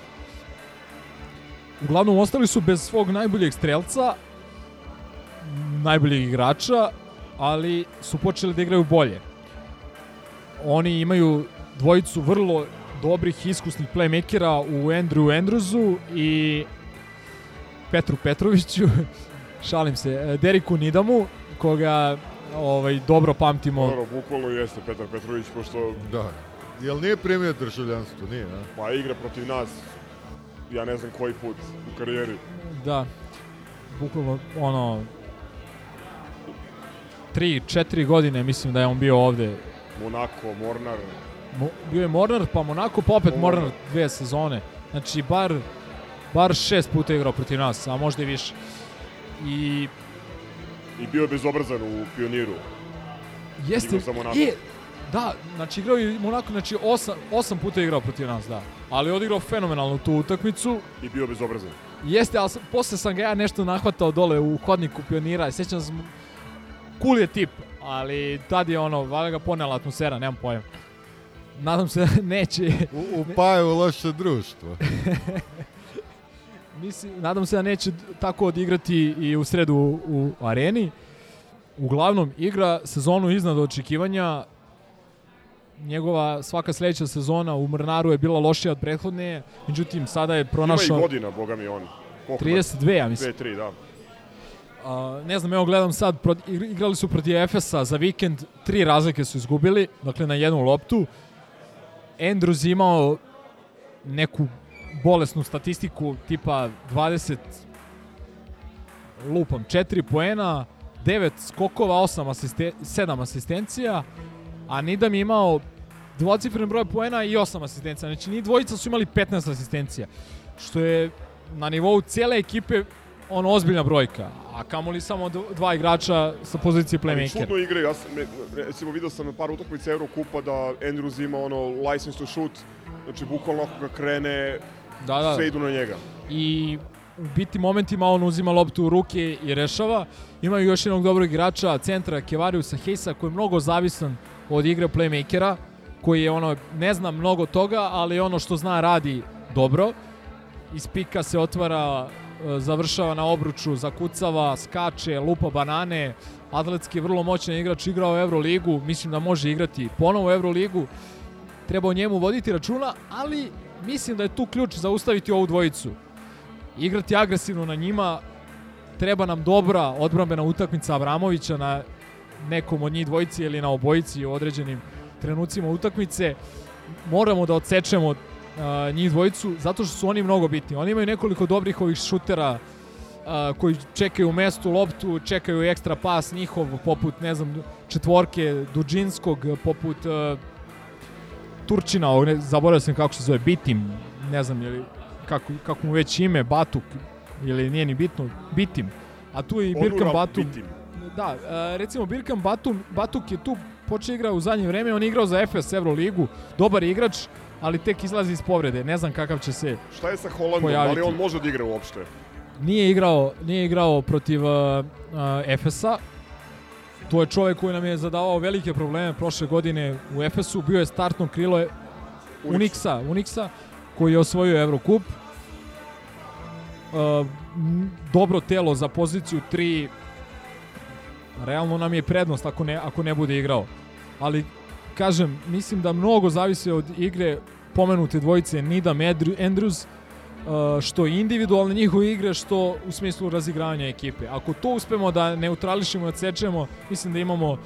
G: Uglavnom, ostali su bez svog najboljeg strelca, najboljeg igrača, ali su počeli da igraju bolje. Oni imaju dvojicu vrlo dobrih, iskusnih playmakera u Andrew Andrewsu i Petru Petroviću, šalim se, Deriku Nidamu, koga ovaj dobro pamtimo.
B: Dobro, bukvalno jeste Petar Petrović, pošto
A: Da. Jel nije primio državljanstvo? Nije, a?
B: pa igra protiv nas, ja ne znam koji put u karijeri.
G: Da. Bukvalno ono 3 4 godine mislim da je on bio ovde.
B: Monako, Mornar,
G: Mo, bio je Mornar, pa Monako, pa opet
B: Mornar.
G: Mornar dve sezone. Znači bar bar šest puta igrao protiv nas, a možda i više. I
B: i bio je bezobrazan u pioniru.
G: jeste
B: Igrao za Monako.
G: E, da, znači igrao je Monako, znači osam, osam puta je igrao protiv nas, da. Ali je odigrao fenomenalnu tu utakmicu.
B: I bio bezobrazan.
G: Jeste, ali posle sam ga ja nešto nahvatao dole u hodniku pionira. Sećam se, cool je tip, ali tad je ono, valjda ga ponela atmosfera, nemam pojma. Nadam se da neće,
A: U, upaju u loše društvo.
G: mislim, nadam se da neće tako odigrati i u sredu u, u areni. Uglavnom, igra sezonu iznad očekivanja. Njegova svaka sledeća sezona u Mrnaru je bila lošija od prethodne, međutim sada je
B: Ima i
G: pronašao
B: godina, boga mi on. Koliko
G: 32, ja mislim.
B: 2, 3, da.
G: A, ne znam, evo gledam sad, pro, igrali su protiv Efesa za vikend, tri razlike su izgubili, dakle na jednu loptu. Andrews imao neku bolesnu statistiku tipa 20 lupam 4 poena, 9 skokova, 8 asiste, 7 asistencija, a Nidam je imao dvocifren broj poena i 8 asistencija. Znači, ni dvojica su imali 15 asistencija, što je na nivou cijele ekipe ono ozbiljna brojka, a kamoli samo dv- dva igrača sa pozicije
B: Ali
G: playmakera.
B: čudno igre, ja sam, recimo vidio sam na par utakmica Eurokupa da Andrews ima ono license to shoot, znači bukvalno ako ga krene,
G: Da, da.
B: sve idu na njega.
G: i u biti momentima on uzima loptu u ruke i rešava. Imaju još jednog dobrog igrača, centra Kevariusa Hejsa, koji je mnogo zavisan od igre playmakera, koji je ono, ne zna mnogo toga, ali ono što zna radi dobro. Iz pika se otvara, e, završava na obruču, zakucava, skače, lupa banane, atletski vrlo moćan igrač, igrao u Euroligu, mislim da može igrati ponovo u Euroligu. Treba o njemu voditi računa, ali mislim da je tu ključ zaustaviti ovu dvojicu igrati agresivno na njima, treba nam dobra odbrambena utakmica Avramovića na nekom od njih dvojici ili na obojici u određenim trenucima utakmice. Moramo da odsečemo uh, njih dvojicu zato što su oni mnogo bitni. Oni imaju nekoliko dobrih ovih šutera uh, koji čekaju u mestu loptu, čekaju ekstra pas njihov poput, ne znam, četvorke Duđinskog, poput uh, Turčina, ovog, ne, zaboravio sam kako se zove, Bitim, ne znam, ili kako, kako mu već ime, Batuk, ili nije ni bitno, Bitim. A tu je i Birkan Batum.
B: Bitim.
G: Da, e, recimo Birkan Batum, Batuk je tu počeo igra u zadnje vreme, on je igrao za Efes Euroligu, dobar je igrač, ali tek izlazi iz povrede. Ne znam kakav će se
B: Šta je sa Holandom,
G: Pojaviti.
B: da li on može da igra uopšte?
G: nije igrao, nije igrao protiv uh, uh, Efesa. To je čovek koji nam je zadavao velike probleme prošle godine u Efesu. Bio je startno krilo Unixa, Unixa koji je osvojio Eurocup. Uh, m, dobro telo za poziciju 3. Realno nam je prednost ako ne, ako ne bude igrao. Ali, kažem, mislim da mnogo zavisi od igre pomenute dvojice Andrew- Andrews, što individualne njihove igre, što u smislu razigravanja ekipe. Ako to uspemo da neutrališemo i odsečemo, mislim da imamo uh,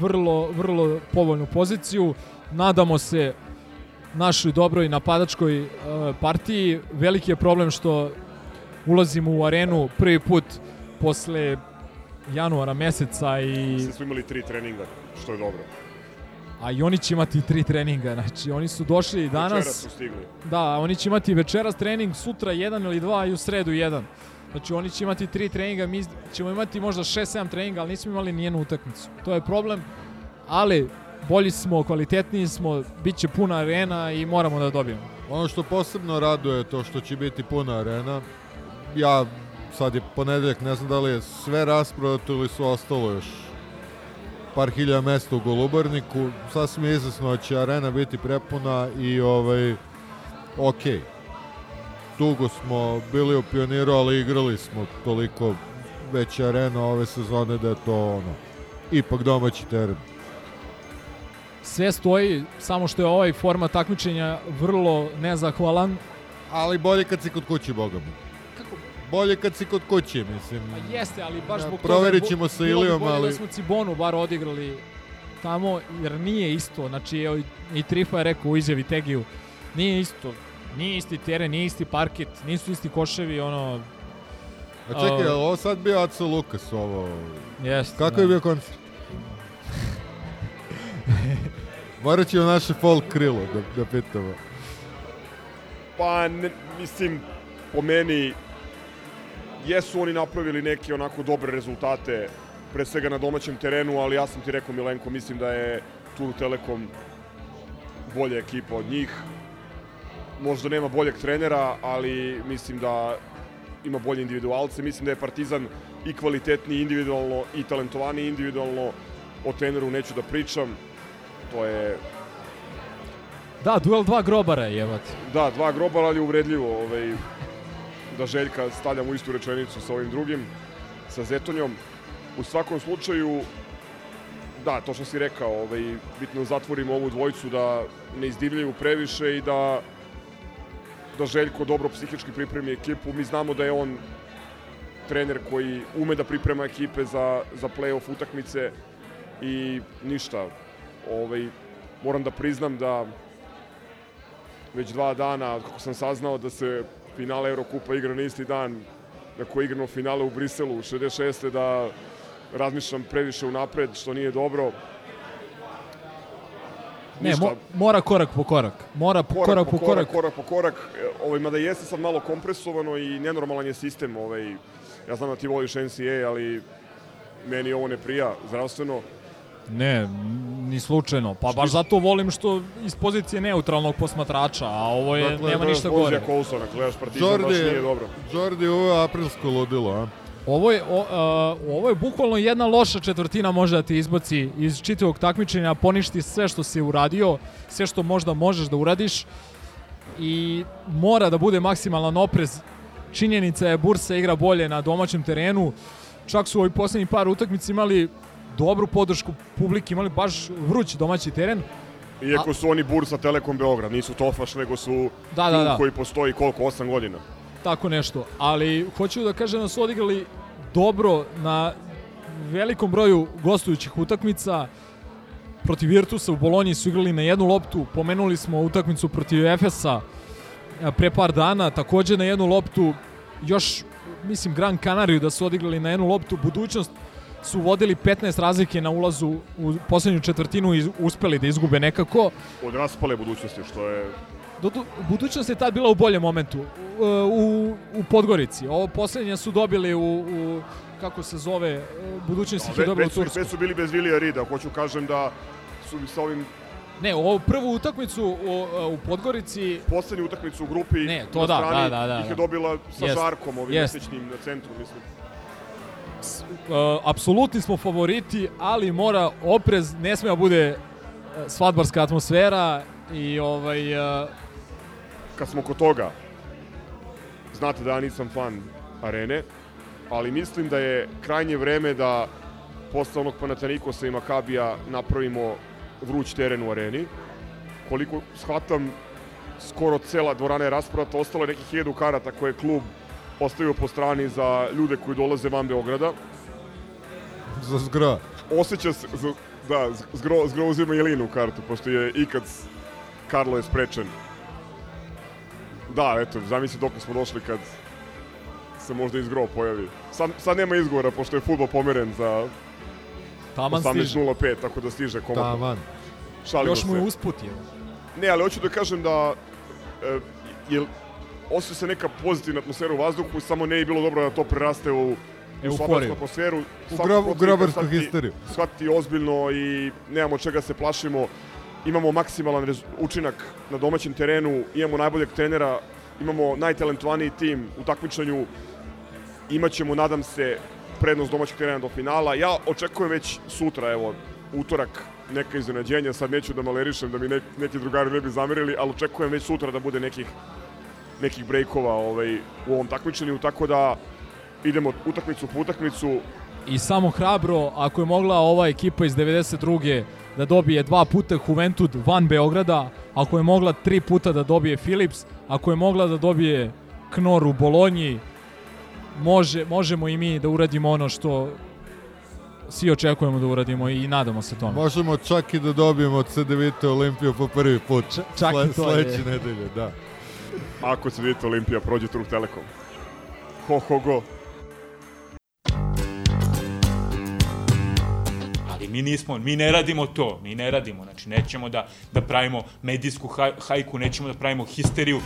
G: vrlo, vrlo povoljnu poziciju. Nadamo se našoj dobroj napadačkoj uh, partiji. Veliki je problem što ulazimo u arenu prvi put posle januara meseca i
B: Sve smo imali tri treninga, što je dobro.
G: A i oni će imati tri treninga. Znači oni su došli danas
B: Večeras su stigli.
G: Da, oni će imati večeras trening, sutra jedan ili dva i u sredu jedan. Znači oni će imati tri treninga, mi ćemo imati možda 6-7 treninga, ali nismo imali nijednu utakmicu. To je problem, ali bolji smo, kvalitetniji smo, bit će puna arena i moramo da dobijemo.
A: Ono što posebno raduje je to što će biti puna arena. Ja, sad je ponedeljak, ne znam da li je sve rasprodato ili su ostalo još par hiljada mesta u Golubarniku. Sasvim je izasno da će arena biti prepuna i ovaj, ok. Dugo smo bili u pioniru, ali igrali smo toliko već arena ove sezone da je to ono, ipak domaći teren.
G: Sve stoji, samo što je ovaj format takmičenja vrlo nezahvalan.
A: Ali bolje kad si kod kuće, boga mi. Bolje kad si kod kuće, mislim.
G: Pa jeste, ali baš
A: Da,
G: zbog
A: proverit
G: toga...
A: ćemo sa
G: bilo bi
A: Ilijom,
G: bolje
A: ali-
G: Da smo Cibonu bar odigrali tamo, jer nije isto. Znači, evo, i Trifa je rekao u izjavi Tegiju, nije isto. Nije isti teren, nije isti parket, nisu isti koševi, ono...
A: A čekaj, li ovo sad bio Aco Lukas ovo?
G: Jeste,
A: Kako
G: da.
A: je bio koncert? Morat ćemo naše folk krilo da, da pitamo.
B: Pa, ne, mislim, po meni, jesu oni napravili neke onako dobre rezultate, pre svega na domaćem terenu, ali ja sam ti rekao, Milenko, mislim da je Turu Telekom bolja ekipa od njih. Možda nema boljeg trenera, ali mislim da ima bolje individualce. Mislim da je Partizan i kvalitetniji individualno i talentovaniji individualno. O treneru neću da pričam. To je
G: Da, duel dva grobara je, jebate.
B: Da, dva grobara, ali uvredljivo ovaj, da Željka stavljam u istu rečenicu sa ovim drugim, sa Zetonjom. U svakom slučaju, da, to što si rekao, ovaj, bitno da zatvorimo ovu dvojicu, da ne izdivljaju previše i da da Željko dobro psihički pripremi ekipu. Mi znamo da je on trener koji ume da priprema ekipe za, za play-off utakmice i ništa. Ovaj, moram da priznam da već dva dana, kako sam saznao da se finale Eurokupa igra na isti dan na koji igramo finale u Briselu 66. da razmišljam previše unapred, što nije dobro.
G: Ne,
B: Ništa.
G: mo, mora korak po korak. Mora po korak, po korak.
B: korak po korak. E, Ovaj, mada jeste sad malo kompresovano i nenormalan je sistem. Ovaj, ja znam da ti voliš NCAA, ali meni ovo ne prija zdravstveno.
G: Ne, ni slučajno. Pa baš zato volim što iz pozicije neutralnog posmatrača, a ovo je,
B: Dakle,
G: nema ništa
B: Bozija
G: gore.
B: Colsona, gledaš Partizan, baš nije dobro.
A: Jordi, ovo je aprilsko ludilo, a?
G: Ovo je, o, a, ovo je bukvalno jedna loša četvrtina može da ti izbaci iz čitavog takmičenja, poništi sve što si uradio, sve što možda možeš da uradiš i mora da bude maksimalan oprez. Činjenica je Bursa igra bolje na domaćem terenu, čak su ovi poslednji par utakmica imali dobru podršku publike, imali baš vruć domaći teren.
B: Iako su oni Bursa Telekom Beograd, nisu Tofaš, nego su
G: Da, da, da.
B: koji postoji koliko, 8 godina.
G: tako nešto. Ali hoću da kažem da su odigrali dobro na velikom broju gostujućih utakmica. Protiv Virtusa u Bolonji su igrali na jednu loptu. Pomenuli smo utakmicu protiv Efesa a, pre par dana. Takođe na jednu loptu još, mislim, Gran Canariju da su odigrali na jednu loptu. Budućnost su vodili 15 razlike na ulazu u poslednju četvrtinu i uspeli da izgube nekako.
B: Od raspale budućnosti, što je
G: Dodu, budućnost je tad bila u boljem momentu u, u, Podgorici. Ovo poslednje su dobili u, u kako se zove, budućnost ih je dobila u Tursku.
B: već su bili bez Vilija Rida. Hoću kažem da su sa ovim
G: Ne, ovo prvu utakmicu u, u Podgorici,
B: poslednju utakmicu u grupi
G: Ne, to
B: na
G: da,
B: strani
G: da, da, da,
B: ih je
G: da.
B: dobila sa
G: Jest,
B: Žarkom, ovim mesečnim na centru, mislim.
G: Uh, apsolutni smo favoriti, ali mora oprez, ne sme da bude uh, svadbarska atmosfera i ovaj uh,
B: Kad smo kod toga, znate da ja nisam fan arene, ali mislim da je krajnje vreme da posle onog Panatanikosa i Makabija napravimo vruć teren u areni. Koliko shvatam, skoro cela dvorana je rasprata, ostalo je nekih hiljadu karata koje je klub ostavio po strani za ljude koji dolaze van Beograda.
A: Za zgra.
B: Osjeća se, z- da, zgro, zgro uzima Jelinu kartu, pošto je ikad Karlo je sprečen. Da, eto, zamisli dok smo došli kad se možda izgro pojavi. Sad, sad nema izgovora, pošto je futbol pomeren za
G: taman stiže.
B: 18.05, tako da stiže komotno.
A: Taman.
B: Šalimo
G: Još mu je usput je.
B: Ne, ali hoću da kažem da e, je, osjeća se neka pozitivna atmosfera u vazduhu, samo ne je bilo dobro da to preraste u
G: Euforiju.
B: atmosferu.
A: U, grob, u grobarsku histeriju.
B: shvatiti ozbiljno i nemamo čega se plašimo. Imamo maksimalan učinak na domaćem terenu, imamo najboljeg trenera, imamo najtalentovaniji tim u takmičenju, imaćemo, nadam se, prednost domaćeg terena do finala. Ja očekujem već sutra, evo, utorak, neka iznenađenja, sad neću da malerišem da mi ne, neki drugari ne bi zamerili, ali očekujem već sutra da bude nekih nekih brejkova ovaj, u ovom takmičenju, tako da idemo utakmicu po utakmicu,
G: I samo hrabro, ako je mogla ova ekipa iz 92. da dobije dva puta Juventud van Beograda, ako je mogla tri puta da dobije Philips, ako je mogla da dobije Knor u Bolonji, može, možemo i mi da uradimo ono što svi očekujemo da uradimo i nadamo se tome.
A: Možemo čak i da dobijemo od CDVita Olimpiju po prvi put.
G: Č- čak i to je.
A: Sledeće nedelje, da.
B: Ako se vidite Olimpija, prođe Truk Telekom. Ho, ho, go.
H: Ali mi nismo, mi ne radimo to, mi ne radimo, znači nećemo da, da pravimo medijsku haj, hajku, nećemo da pravimo histeriju.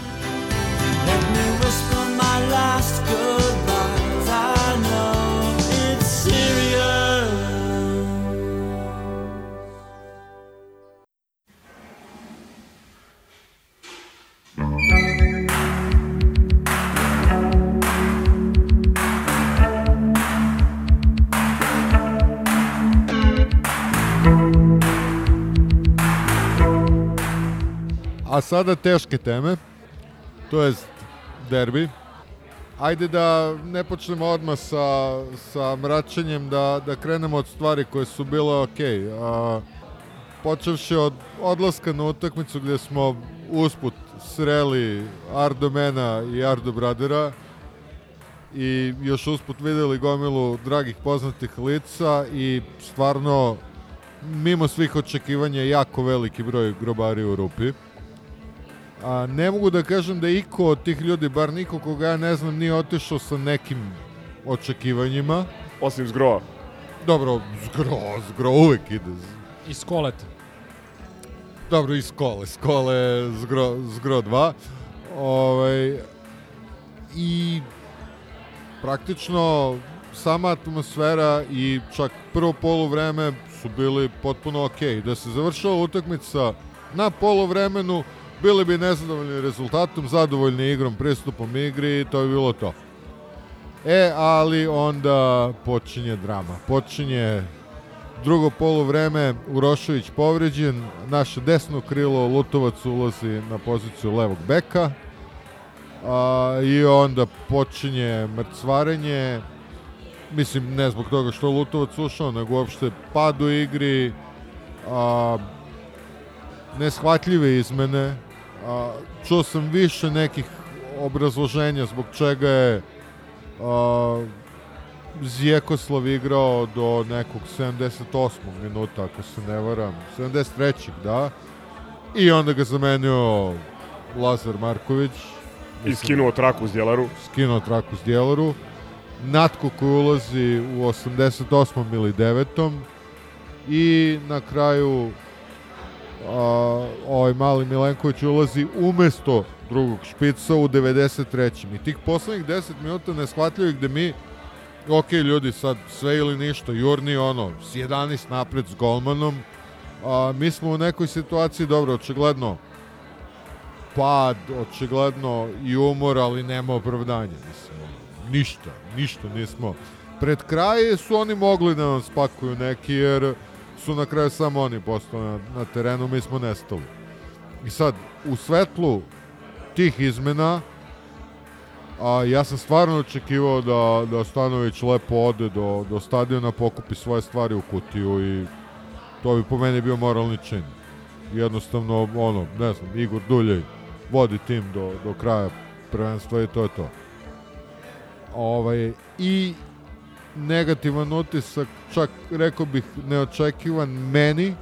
I: Let me whisper my last goodbyes.
A: Sada teške teme, to jest derbi. Ajde da ne počnemo odmah sa, sa mračenjem, da, da krenemo od stvari koje su bile ok. A, počevši od odlaska na utakmicu gde smo usput sreli Ardo Mena i Ardo Bradera i još usput videli gomilu dragih poznatih lica i stvarno mimo svih očekivanja jako veliki broj grobari u rupi. A, ne mogu da kažem da iko od tih ljudi, bar niko koga ja ne znam, nije otišao sa nekim očekivanjima.
B: Osim zgroa.
A: Dobro, zgro, zgro uvek ide.
G: Iz koleta.
A: Dobro, iz skole. Skole zgro, zgro 2. Ovaj, I praktično sama atmosfera i čak prvo poluvreme su bili potpuno okej. Da se završila utakmica na poluvremenu, bili bi nezadovoljni rezultatom, zadovoljni igrom, pristupom igri i to je bilo to. E, ali onda počinje drama. Počinje drugo poluvreme, Urošević povređen, naše desno krilo Lutovac ulazi na poziciju levog beka a, i onda počinje mrcvarenje, mislim ne zbog toga što Lutovac ušao, nego uopšte pad u igri, a, neshvatljive izmene, a, čuo sam više nekih obrazloženja zbog čega je a, Zjekoslav igrao do nekog 78. minuta, ako se ne varam, 73. da, i onda ga zamenio Lazar Marković.
B: I skinuo traku s djelaru.
A: Skinuo traku s djelaru. Natko koji ulazi u 88. ili 9. I na kraju a, ovaj mali Milenković ulazi umesto drugog špica u 93. I tih poslednjih 10 minuta neshvatljivih gde mi ok, ljudi, sad sve ili ništa, Jurni, ono, s 11 napred s golmanom, a, mi smo u nekoj situaciji, dobro, očigledno, pad, očigledno i umor, ali nema opravdanja, mislim, ništa, ništa nismo. Pred kraje su oni mogli da nam spakuju neki, jer su na kraju samo oni postali na, na terenu, mi smo nestali. I sad, u svetlu tih izmena, A ja sam stvarno očekivao da, da Stanović lepo ode do, do stadiona, pokupi svoje stvari u kutiju i to bi po meni bio moralni čin. Jednostavno, ono, ne znam, Igor Duljej vodi tim do, do kraja prvenstva i to je to. Ovaj, I negativan utisak, čak rekao bih neočekivan meni,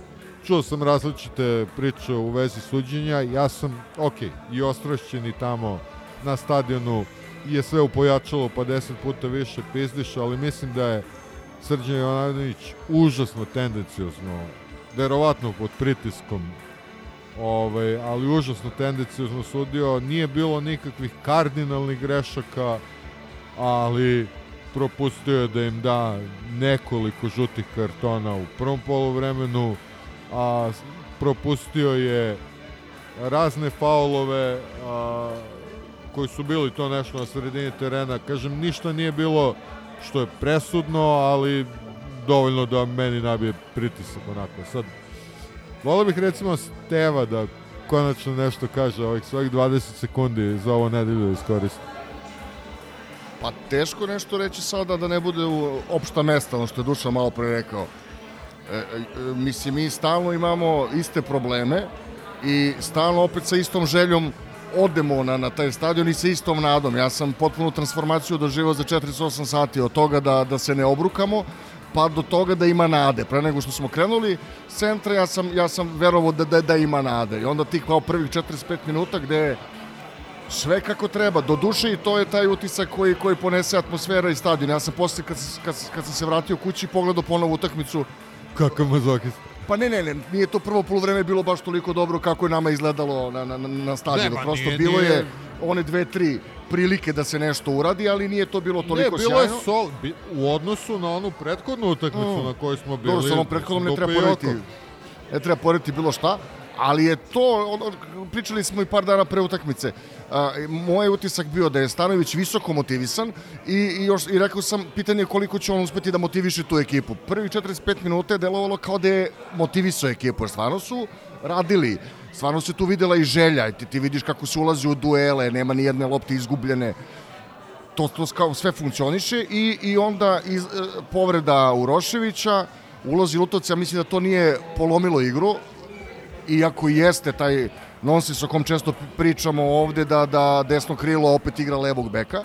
A: čuo sam različite priče u vezi suđenja, ja sam, ok, i ostrašćen i tamo na stadionu je sve upojačalo pa 10 puta više pizdiš, ali mislim da je Srđan Jovanović užasno tendencijozno, verovatno pod pritiskom, ovaj, ali užasno tendencijozno sudio. Nije bilo nikakvih kardinalnih grešaka, ali propustio da im da nekoliko žutih kartona u prvom polovremenu, a propustio je razne faulove, a, koji su bili to nešto na sredini terena. Kažem, ništa nije bilo što je presudno, ali dovoljno da meni nabije pritisak onako. Sad, volio bih recimo Steva da konačno nešto kaže ovih svojih 20 sekundi za ovo nedelju iskoristi.
J: Pa teško nešto reći sada da ne bude u opšta mesta, ono što je Dušan malo pre rekao. E, e, mislim, mi stalno imamo iste probleme i stalno opet sa istom željom odemo na, na taj stadion i sa istom nadom. Ja sam potpunu transformaciju doživao za 48 sati od toga da, da se ne obrukamo, pa do toga da ima nade. Pre nego što smo krenuli centra, ja sam, ja sam verovao da, da, da ima nade. I onda tih kao prvih 45 minuta gde sve kako treba. Do duše i to je taj utisak koji, koji ponese atmosfera i stadion. Ja sam posle, kad, kad, kad sam se vratio kući, pogledao ponovo utakmicu.
A: Kakav mazokist.
J: Pa ne, ne, ne, nije to prvo polovreme bilo baš toliko dobro kako je nama izgledalo na, na, na stadionu.
A: Ne, ma
J: Prosto
A: nije,
J: bilo
A: nije.
J: je one dve, tri prilike da se nešto uradi, ali nije to bilo toliko
A: ne, bilo
J: sjajno.
A: je sol, bi, u odnosu na onu prethodnu utakmicu
J: Mm.
A: na kojoj smo bili.
J: Dobro, samo prethodnom ne treba porediti, ne treba porediti bilo šta, ali je to, ono, pričali smo i par dana pre utakmice, a, moj utisak bio da je Stanović visoko motivisan i, i, još, i rekao sam pitanje je koliko će on uspeti da motiviše tu ekipu. Prvi 45 minuta je delovalo kao da je motivisao ekipu, jer stvarno su radili, stvarno se tu videla i želja, ti, ti vidiš kako se ulazi u duele, nema ni jedne lopte izgubljene, to, to kao sve funkcioniše i, i onda iz, e, povreda Uroševića, ulazi Lutovac, ja mislim da to nije polomilo igru, iako jeste taj nonsens o kom često pričamo ovde da, da desno krilo opet igra levog beka,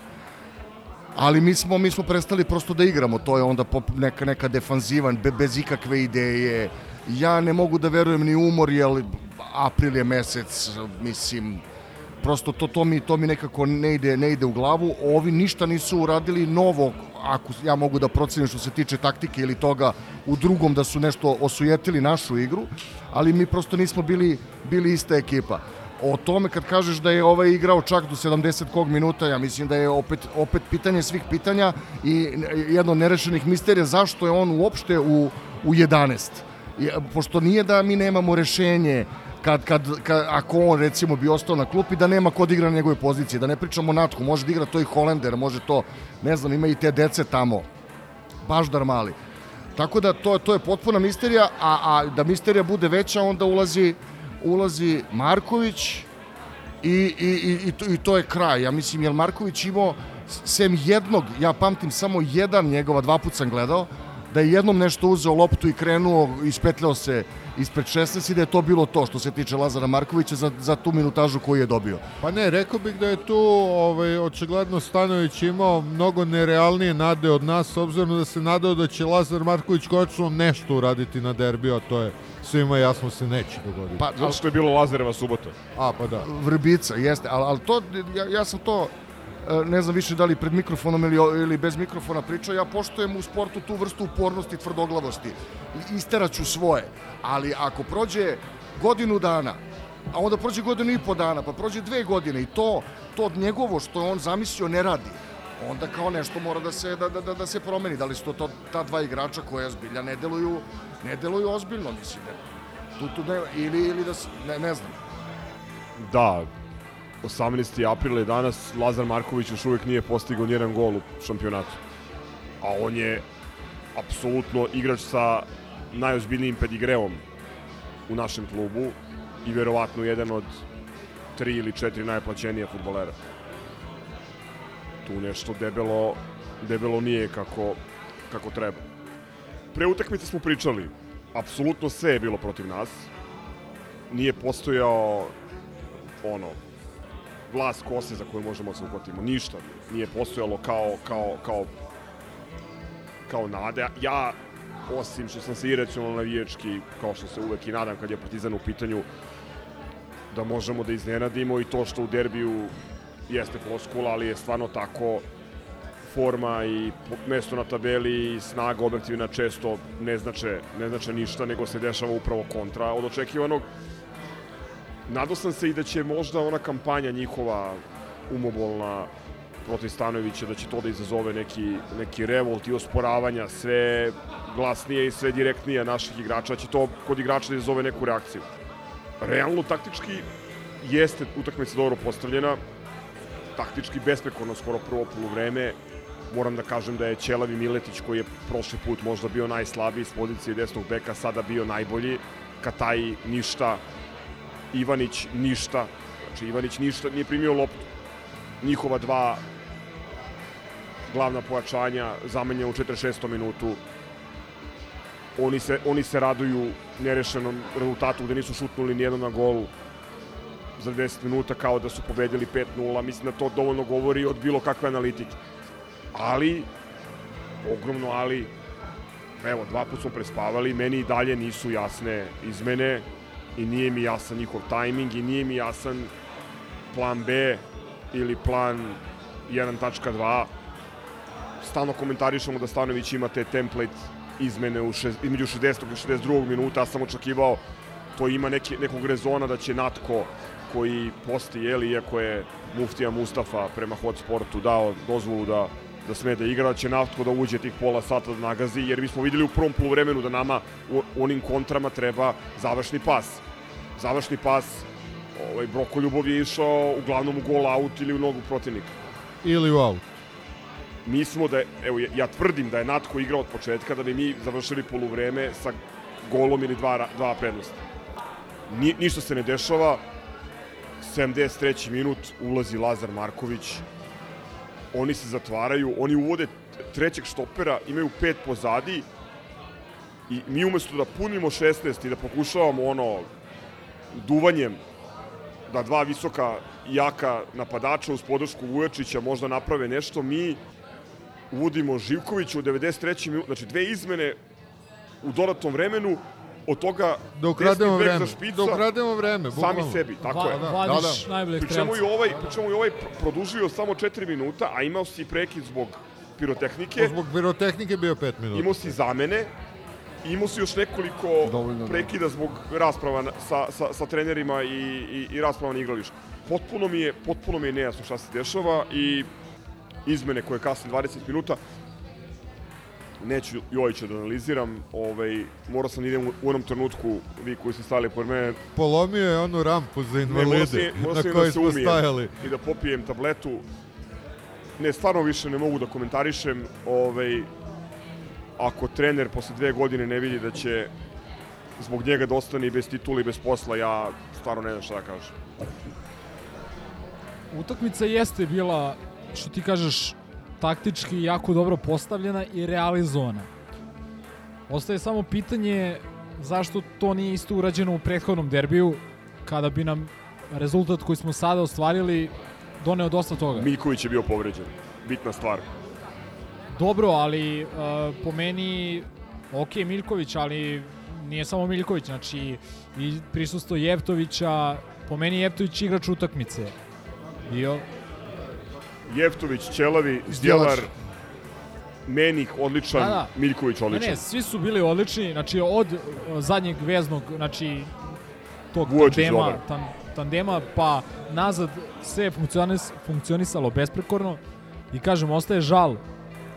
J: ali mi smo, mi smo prestali prosto da igramo, to je onda pop, neka, neka defanzivan, be, bez ikakve ideje, ja ne mogu da verujem ni umor, jer april je mesec, mislim, Prosto to, to, mi, to mi nekako ne ide, ne ide u glavu. Ovi ništa nisu uradili novo, ako ja mogu da procenim što se tiče taktike ili toga u drugom da su nešto osujetili našu igru, ali mi prosto nismo bili, bili ista ekipa. O tome kad kažeš da je ovaj igrao čak do 70 kog minuta, ja mislim da je opet, opet pitanje svih pitanja i jedno nerešenih misterija zašto je on uopšte u, u 11. I, pošto nije da mi nemamo rešenje kad, kad, kad, ako on recimo bi ostao na klupi da nema ko da igra na njegove pozicije, da ne pričamo Natku, može da igra to i Holender, može to, ne znam, ima i te dece tamo, Baždar mali. Tako da to, to je potpuna misterija, a, a da misterija bude veća, onda ulazi, ulazi Marković i, i, i, i, to, i to je kraj. Ja mislim, jer Marković imao, sem jednog, ja pamtim samo jedan njegova, dva put sam gledao, da je jednom nešto uzeo loptu i krenuo, ispetljao se ispred 16 i da je to bilo to što se tiče Lazara Markovića za, za tu minutažu koju je dobio.
A: Pa ne, rekao bih da je tu ovaj, očigledno Stanović imao mnogo nerealnije nade od nas, s obzirom da se nadao da će Lazar Marković konačno nešto uraditi na derbiju, a to je svima jasno se neće dogoditi.
B: Pa, zato što je bilo Lazareva subota.
A: A, pa da.
J: Vrbica, jeste, ali, ali to, ja, ja sam to ne znam više da li pred mikrofonom ili, ili bez mikrofona pričao, ja poštojem u sportu tu vrstu upornosti, tvrdoglavosti. I Isteraću svoje. Ali ako prođe godinu dana, a onda prođe godinu i po dana, pa prođe dve godine i to, to od njegovo što on zamislio ne radi, onda kao nešto mora da se, da, da, da, da se promeni. Da li su to, to ta dva igrača koja zbilja ne deluju, ne deluju ozbiljno, mislim. Tu, tu ne, ili, ili da, ne, ne znam.
B: Da, 18. april je danas, Lazar Marković još uvijek nije postigao nijedan gol u šampionatu. A on je apsolutno igrač sa najozbiljnijim pedigreom u našem klubu i verovatno jedan od tri ili četiri najplaćenija futbolera. Tu nešto debelo, debelo nije kako, kako treba. Pre utakmice smo pričali, apsolutno sve je bilo protiv nas. Nije postojao ono, vlas kose za koju možemo da se uhvatimo. Ništa nije postojalo kao, kao, kao, kao nade. Ja, osim što sam se iracionalno navijački, kao što se uvek i nadam kad je Partizan u pitanju, da možemo da iznenadimo i to što u derbiju jeste floskula, ali je stvarno tako forma i mesto na tabeli i snaga objektivna često ne znače, ne znače ništa, nego se dešava upravo kontra od očekivanog. Nadao sam se i da će možda ona kampanja njihova umobolna protiv Stanovića, da će to da izazove neki, neki revolt i osporavanja sve glasnije i sve direktnije naših igrača, da će to kod igrača da izazove neku reakciju. Realno, taktički, jeste utakmica dobro postavljena, taktički besprekorno skoro prvo poluvreme, moram da kažem da je Ćelavi Miletić koji je prošli put možda bio najslabiji s pozicije desnog beka, sada bio najbolji, Kataji ništa, Ivanić ništa, znači Ivanić ništa, nije primio loptu. Njihova dva glavna pojačanja zamenja u 46. minutu. Oni se, oni se raduju nerešenom rezultatu gde nisu šutnuli nijedno na golu za 10 minuta kao da su pobedili 5-0. Mislim da to dovoljno govori od bilo kakve analitike. Ali, ogromno ali, evo, dva put smo prespavali, meni i dalje nisu jasne izmene i nije mi jasan njihov tajming i nije mi jasan plan B ili plan 1.2. Stalno komentarišemo da Stanović ima te template izmene u šest, između 60. i 62. minuta, ja sam očekivao to ima neki, nekog rezona da će Natko koji posti, jeli, iako je Muftija Mustafa prema hot sportu dao dozvolu da da sme da igra, da će Natko da uđe tih pola sata da nagazi, jer mi smo videli u prvom poluvremenu da nama u onim kontrama treba završni pas. Završni pas, ovaj, Broko Ljubov je išao uglavnom u gol out ili u nogu protivnika.
A: Ili u out.
B: Mi smo da, evo, ja, tvrdim da je Natko igrao od početka da bi mi završili poluvreme sa golom ili dva, dva prednosti. Ni, ništa se ne dešava, 73. minut ulazi Lazar Marković, oni se zatvaraju, oni uvode trećeg štopera, imaju pet pozadi i mi umesto da punimo 16 i da pokušavamo ono duvanjem da dva visoka jaka napadača uz podršku Vujačića možda naprave nešto, mi uvodimo Živkovića u 93. minut, znači dve izmene u dodatnom vremenu od toga
A: Da ukrademo
B: desni bek
A: vreme.
B: za špica,
A: Da ukrademo vreme,
B: Sami
A: bukvalno.
B: sebi, tako
G: Va-
B: je.
G: vadiš najboljeg
B: Pri čemu i
G: strelca.
B: ovaj, pri čemu i ovaj pr- produžio samo 4 minuta, a imao si prekid zbog pirotehnike,
A: Zbog birotehnike bio 5 minuta.
B: imao si zamene, imao si još nekoliko
J: Dovoljno, da.
B: prekida zbog rasprava na- sa, sa, sa trenerima i, i, i rasprava na igralištu. Potpuno mi je, potpuno mi je nejasno šta se dešava i izmene koje kasne 20 minuta, neću Jojića da analiziram, ovaj, morao sam da idem u, onom trenutku, vi koji ste stali pored mene,
A: Polomio je onu rampu za
B: ne, morao
A: invalide
B: sam, morao
A: na
B: sam
A: kojoj
B: da
A: smo stajali.
B: i da popijem tabletu. Ne, stvarno više ne mogu da komentarišem. Ovaj, ako trener posle dve godine ne vidi da će zbog njega da ostane i bez titula i bez posla, ja stvarno ne znam šta da kažem.
G: Utakmica jeste bila, što ti kažeš, taktički jako dobro postavljena i realizovana. Ostaje samo pitanje zašto to nije isto urađeno u prethodnom derbiju, kada bi nam rezultat koji smo sada ostvarili doneo dosta toga.
B: Miljković je bio povređen. Bitna stvar.
G: Dobro, ali uh, po meni, ok, Miljković, ali nije samo Miljković, znači i prisustvo Jevtovića, po meni Jevtović igrač utakmice. Bio,
B: Jeftović, Ćelavi. Zdjelar, Menih odličan,
G: Da, da.
B: Miljković
G: Ne,
B: odličan.
G: ne, svi su bili odlični, znači od uh, zadnjeg veznog, znači tog
B: Vujočić
G: tandema, tan, tandema, pa nazad sve je funkcionis, funkcionisalo besprekorno i kažem, ostaje žal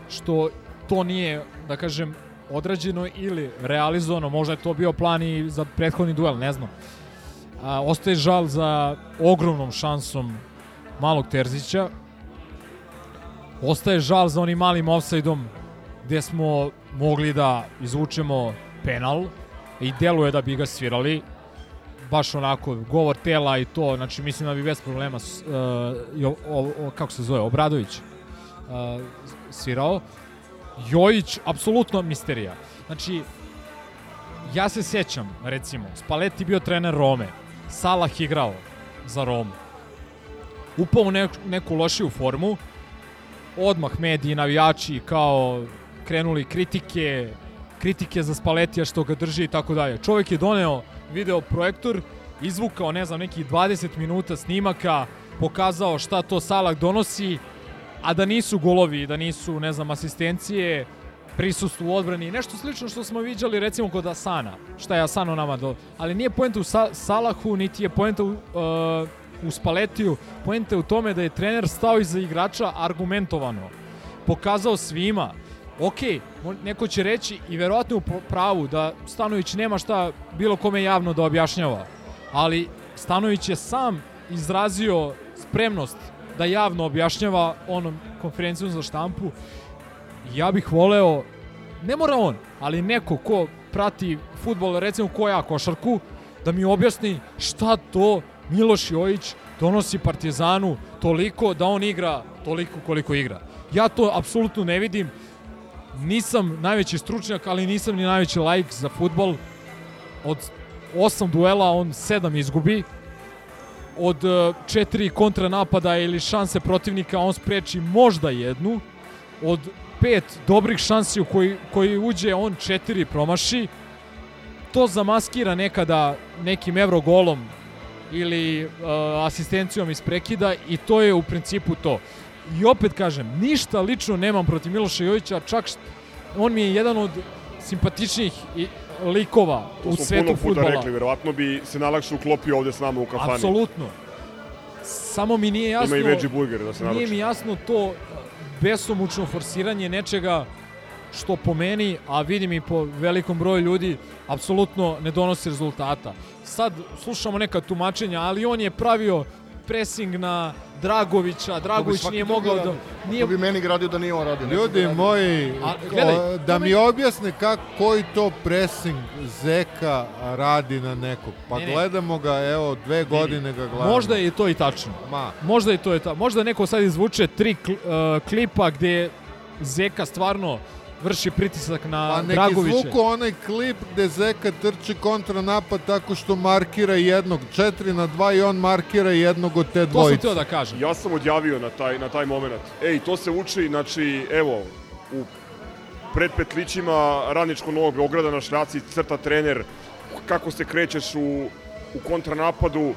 G: što to nije, da kažem, odrađeno ili realizovano, možda je to bio plan i za prethodni duel, ne znam. A, ostaje žal za ogromnom šansom malog Terzića, ostaje žal za onim malim offside-om gde smo mogli da izvučemo penal i deluje da bi ga svirali. Baš onako govor tela i to znači mislim da bi bez problema uh, o, o, kako se zove Obradović uh, svirao. Jojić apsolutno misterija. Znači ja se sećam recimo Spalletti bio trener Rome Salah igrao za Romu. Upao u neku, neku lošiju formu odmah mediji, navijači kao krenuli kritike, kritike za Spaletija što ga drži i tako dalje. Čovjek je doneo video projektor, izvukao, ne znam, nekih 20 minuta snimaka, pokazao šta to Salah donosi, a da nisu golovi, da nisu, ne znam, asistencije, prisustvo u odbrani, nešto slično što smo viđali recimo kod Asana, šta je Asano nama do... Ali nije poenta u Sa Salahu, niti je poenta u, uh, u Spaletiju, poenta je u tome da je trener stao iza igrača argumentovano. Pokazao svima, ok, neko će reći i verovatno u pravu da Stanović nema šta bilo kome javno da objašnjava, ali Stanović je sam izrazio spremnost da javno objašnjava onom konferencijom za štampu. Ja bih voleo, ne mora on, ali neko ko prati futbol, recimo ko ja košarku, da mi objasni šta to Miloš Jojić donosi Partizanu toliko da on igra toliko koliko igra. Ja to apsolutno ne vidim. Nisam najveći stručnjak, ali nisam ni najveći laik za futbol. Od osam duela on sedam izgubi. Od e, četiri kontranapada ili šanse protivnika on spreči možda jednu. Od pet dobrih šansi u koji, koji uđe on četiri promaši. To zamaskira nekada nekim evrogolom ili uh, asistencijom iz prekida i to je u principu to. I opet kažem, ništa lično nemam protiv Miloša Jovića, čak št, on mi je jedan od simpatičnijih i, likova
B: To
G: u
B: smo
G: svetu
B: puno puta
G: fudbala.
B: rekli, verovatno bi se najlakše uklopio ovde s nama u kafani.
G: Apsolutno. Samo mi nije jasno...
B: Ima i veggie burger da se
G: Nije
B: naruči.
G: mi jasno to besomučno forsiranje nečega što po meni, a vidim i po velikom broju ljudi, apsolutno ne donosi rezultata. Sad slušamo neka tumačenja, ali on je pravio pressing na Dragovića, Dragović nije mogao da... Nije,
J: To bi meni gradio da nije on radio.
A: Ljudi
J: radio.
A: moji,
G: A, gledaj,
A: o, da
G: mi-
A: objasne kako, koji to pressing Zeka radi na nekog. Pa
G: Ne, ne.
A: gledamo ga, evo, dve godine ga gledamo.
G: Možda je to i tačno.
A: Ma,
G: Možda je to je ta, možda neko sad izvuče tri kl, uh, klipa gde Zeka stvarno vrši pritisak na
A: pa nek
G: Dragovića.
A: izvuku onaj klip gde Zeka trči kontranapad tako što markira jednog, 4 na 2 i on markira jednog od te
G: To sam
A: dvojice.
G: teo da kažem.
B: Ja sam odjavio na taj, na taj moment. Ej, to se uči, znači, evo, u predpetlićima Radničko Novog Beograda na šljaci crta trener kako se krećeš u, u kontranapadu,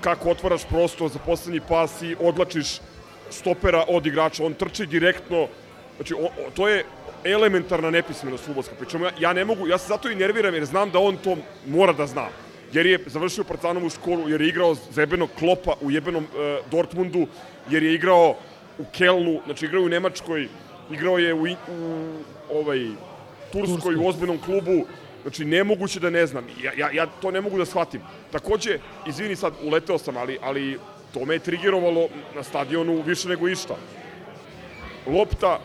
B: kako otvaraš prostor za poslednji pas i odlačiš stopera od igrača. On trči direktno, znači o, o, to je elementarna nepismenost futbolska. Pričamo, ja, ja ne mogu, ja se zato i nerviram jer znam da on to mora da zna. Jer je završio Partizanovu školu, jer je igrao jebenog Klopa u jebenom e, Dortmundu, jer je igrao u Kelnu, znači igrao je u Nemačkoj, igrao je u, u ovaj, Turskoj,
G: Turskoj.
B: u ozbiljnom klubu, znači nemoguće da ne znam. Ja, ja, ja to ne mogu da shvatim. Takođe, izvini sad, uleteo sam, ali, ali to me je trigerovalo na stadionu više nego išta. Lopta,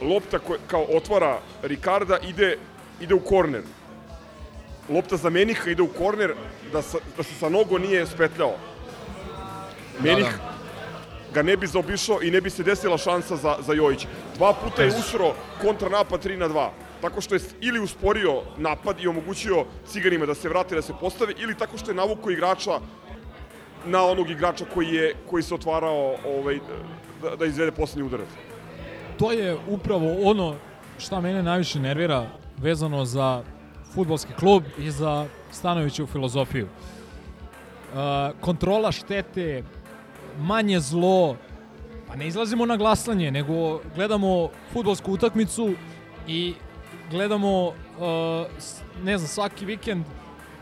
B: lopta koja kao otvara Ricarda ide, ide u korner. Lopta za Meniha ide u korner da, sa, da se sa nogo nije spetljao. Menih ga ne bi zaobišao i ne bi se desila šansa za, za Jojića. Dva puta je usro kontranapad 3 na 2 tako što je ili usporio napad i omogućio ciganima da se vrate, da se postave, ili tako što je navukao igrača na onog igrača koji je koji se otvarao ovaj, da, da izvede poslednji udarac.
G: To je upravo ono šta mene najviše nervira vezano za futbolski klub i za Stanoviću filozofiju. Uh, kontrola štete, manje zlo, pa ne izlazimo na glasanje, nego gledamo futbolsku utakmicu i gledamo, s- ne znam, svaki vikend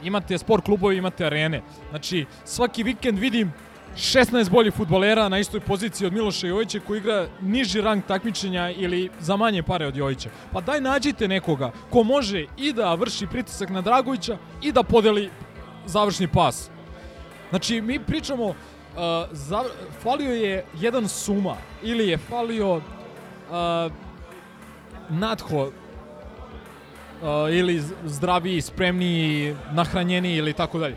G: imate sport klubovi, imate arene. Znači, svaki vikend vidim 16 boljih futbolera na istoj poziciji od Miloša Jovića koji igra niži rang takmičenja ili za manje pare od Jovića. Pa daj nađite nekoga ko može i da vrši pritisak na Dragovića i da podeli završni pas. Znači, mi pričamo, uh, za, falio je jedan Suma ili je falio uh, Natho uh, ili zdraviji, spremniji, nahranjeniji ili tako dalje.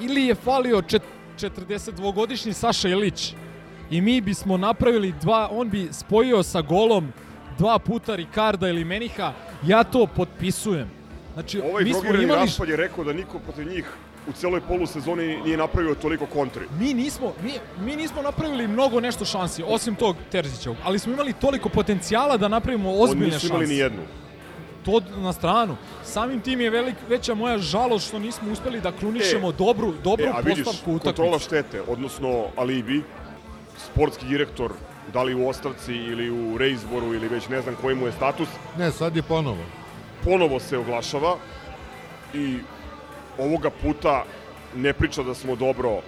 G: Ili je falio čet, 42-godišnji Saša Ilić i mi bismo napravili dva, on bi spojio sa golom dva puta Ricarda ili Meniha, ja to potpisujem. Znači,
B: Ovaj
G: mi smo imali...
B: raspad je rekao da niko protiv njih u celoj polusezoni nije napravio toliko kontri.
G: Mi nismo, mi, mi nismo napravili mnogo nešto šansi, osim tog Terzićevog, ali smo imali toliko potencijala da napravimo
B: Oni
G: ozbiljne
B: nisu imali
G: šanse.
B: ni jednu.
G: To na stranu. Samim tim je velik, veća moja žalost što nismo uspeli da krunišemo
B: E,
G: dobru, dobru
B: e, a vidiš,
G: postavku
B: kontrola
G: utakmice.
B: štete, odnosno alibi, sportski direktor, da li u Ostavci ili u Reizboru ili već ne znam koji mu je status,
A: Ne, sad je ponovo.
B: ponovo se oglašava i ovoga puta ne priča da smo dobro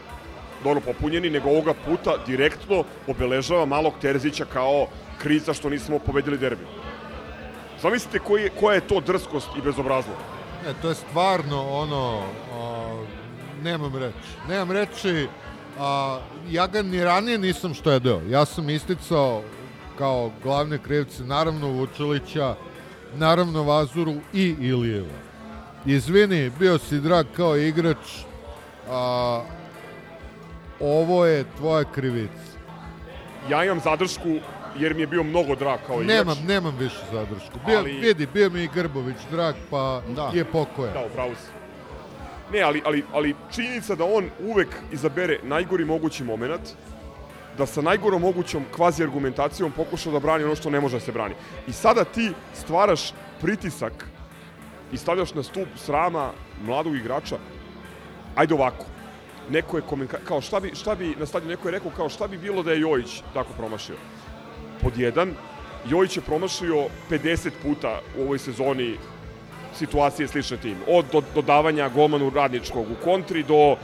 B: dobro popunjeni, nego ovoga puta direktno obeležava malog Terzića kao krica što nismo pobedili derbi. Zamislite koji koja je to drskost i bezobrazluk.
A: Ne, to je stvarno ono, a, nemam reći. Nemam reći, a, ja ga ni ranije nisam štedeo. Ja sam isticao kao glavne krivce, naravno Vučilića, naravno Vazuru i Ilijeva. Izvini, bio si drag kao igrač, a, ovo je tvoja krivica.
B: Ja imam zadršku jer mi je bio mnogo drag kao igrač.
A: Nemam, nemam više zadršku. Bio,
B: Ali-
A: Vidi, bio mi i Grbović drag, pa
J: Da.
A: je pokojan.
B: Da, upravo si. Ne, ali, ali, ali činjenica da on uvek izabere najgori mogući moment, da sa najgorom mogućom kvazi argumentacijom pokuša da brani ono što ne može da se brani. I sada ti stvaraš pritisak i stavljaš na stup srama mladog igrača. Ajde ovako. Neko je komentar, kao šta bi, šta bi, na stadionu neko je rekao kao šta bi bilo da je Jojić tako promašio. Pod jedan, Jojić je promašio 50 puta u ovoj sezoni situacije slične tim. Od do, dodavanja golmanu radničkog u kontri do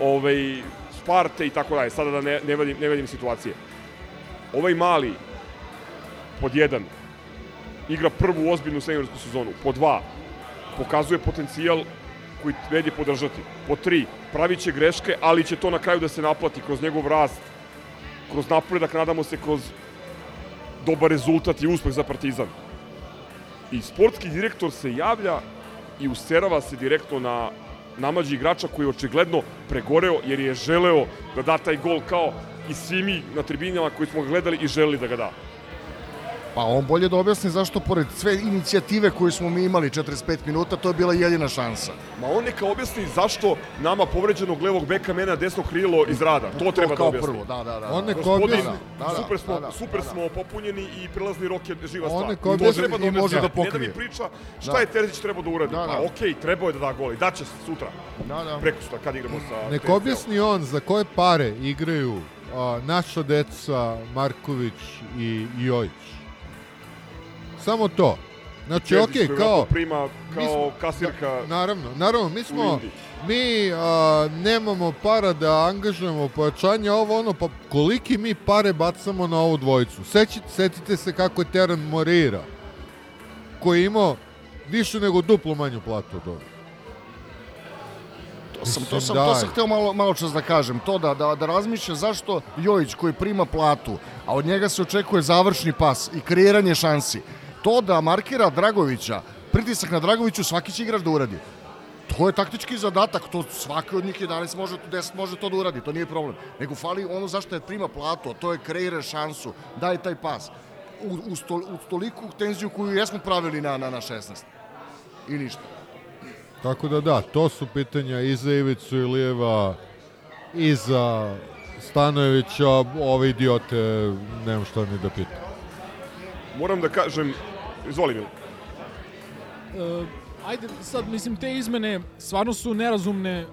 B: ovaj, Sparte i tako dalje. Sada da ne, ne, vadim, ne vadim situacije. Ovaj mali, pod jedan, igra prvu ozbiljnu seniorsku sezonu. Po dva, pokazuje potencijal koji vredi podržati. Po tri, pravit će greške, ali će to na kraju da se naplati kroz njegov rast, kroz napredak, nadamo se, kroz dobar rezultat i uspeh za Partizan. I sportski direktor se javlja i userava se direktno na namađi igrača koji je očigledno pregoreo jer je želeo da da taj gol kao i svi mi na tribinama koji smo gledali i želeli da ga da.
J: Pa on bolje da objasni zašto pored sve inicijative koju smo mi imali 45 minuta, to je bila jedina šansa.
B: Ma on neka objasni zašto nama povređenog levog beka mena desno krilo iz rada. To, treba da objasni.
J: prvo, da, da, da.
A: On neka objasni-
J: Da, da,
B: super smo,
J: da, da,
B: super
J: da, da.
B: smo popunjeni i prelazni rok je živa
A: On
B: stvar.
A: neka
B: I
A: objasni-
J: i može da
B: objasni. Ne da
J: pokrije.
B: mi priča šta
J: Da.
B: je Terzić trebao da uradi.
J: Da, da.
B: Pa okej, trebao je da da gol i daće sutra.
J: Da, da.
B: Preko sutra, kad igramo sa...
A: Nek
B: TFL.
A: objasni on za koje pare igraju a, naša deca, Marković i Jojić. Samo to. Znači,
B: koji
A: kao...
B: prima
A: mi
B: kao
A: smo-
B: kasirka...
A: Naravno, naravno, mi smo... Mi a, nemamo para da angažujemo pojačanje, ovo ono, pa koliki mi pare bacamo na ovu dvojicu? Seći, setite se kako je Teran Morira, koji je imao više nego duplo manju platu od ovoga.
J: To sam, to sam, to sam hteo malo, malo čas da kažem. To da, da, da razmišlja zašto Jojić koji prima platu, a od njega se očekuje završni pas i kreiranje šansi. To da markira Dragovića, pritisak na Dragoviću svaki će igrač da uradi. To je taktički zadatak, to svaki od njih 11 može, 10 može to da uradi, to nije problem. Nego fali ono zašto je prima platu, a to je kreira šansu, daj taj pas. U, u, sto, u toliku tenziju koju jesmo pravili na, na, na 16. I ništa.
A: Tako da da, to su pitanja i za Ivicu Ilijeva, i za Stanojevića, ove idiote, nemam šta ni da pitam.
B: Moram da kažem... Izvoli, Milo.
G: E, ajde, sad, mislim, te izmene stvarno su nerazumne,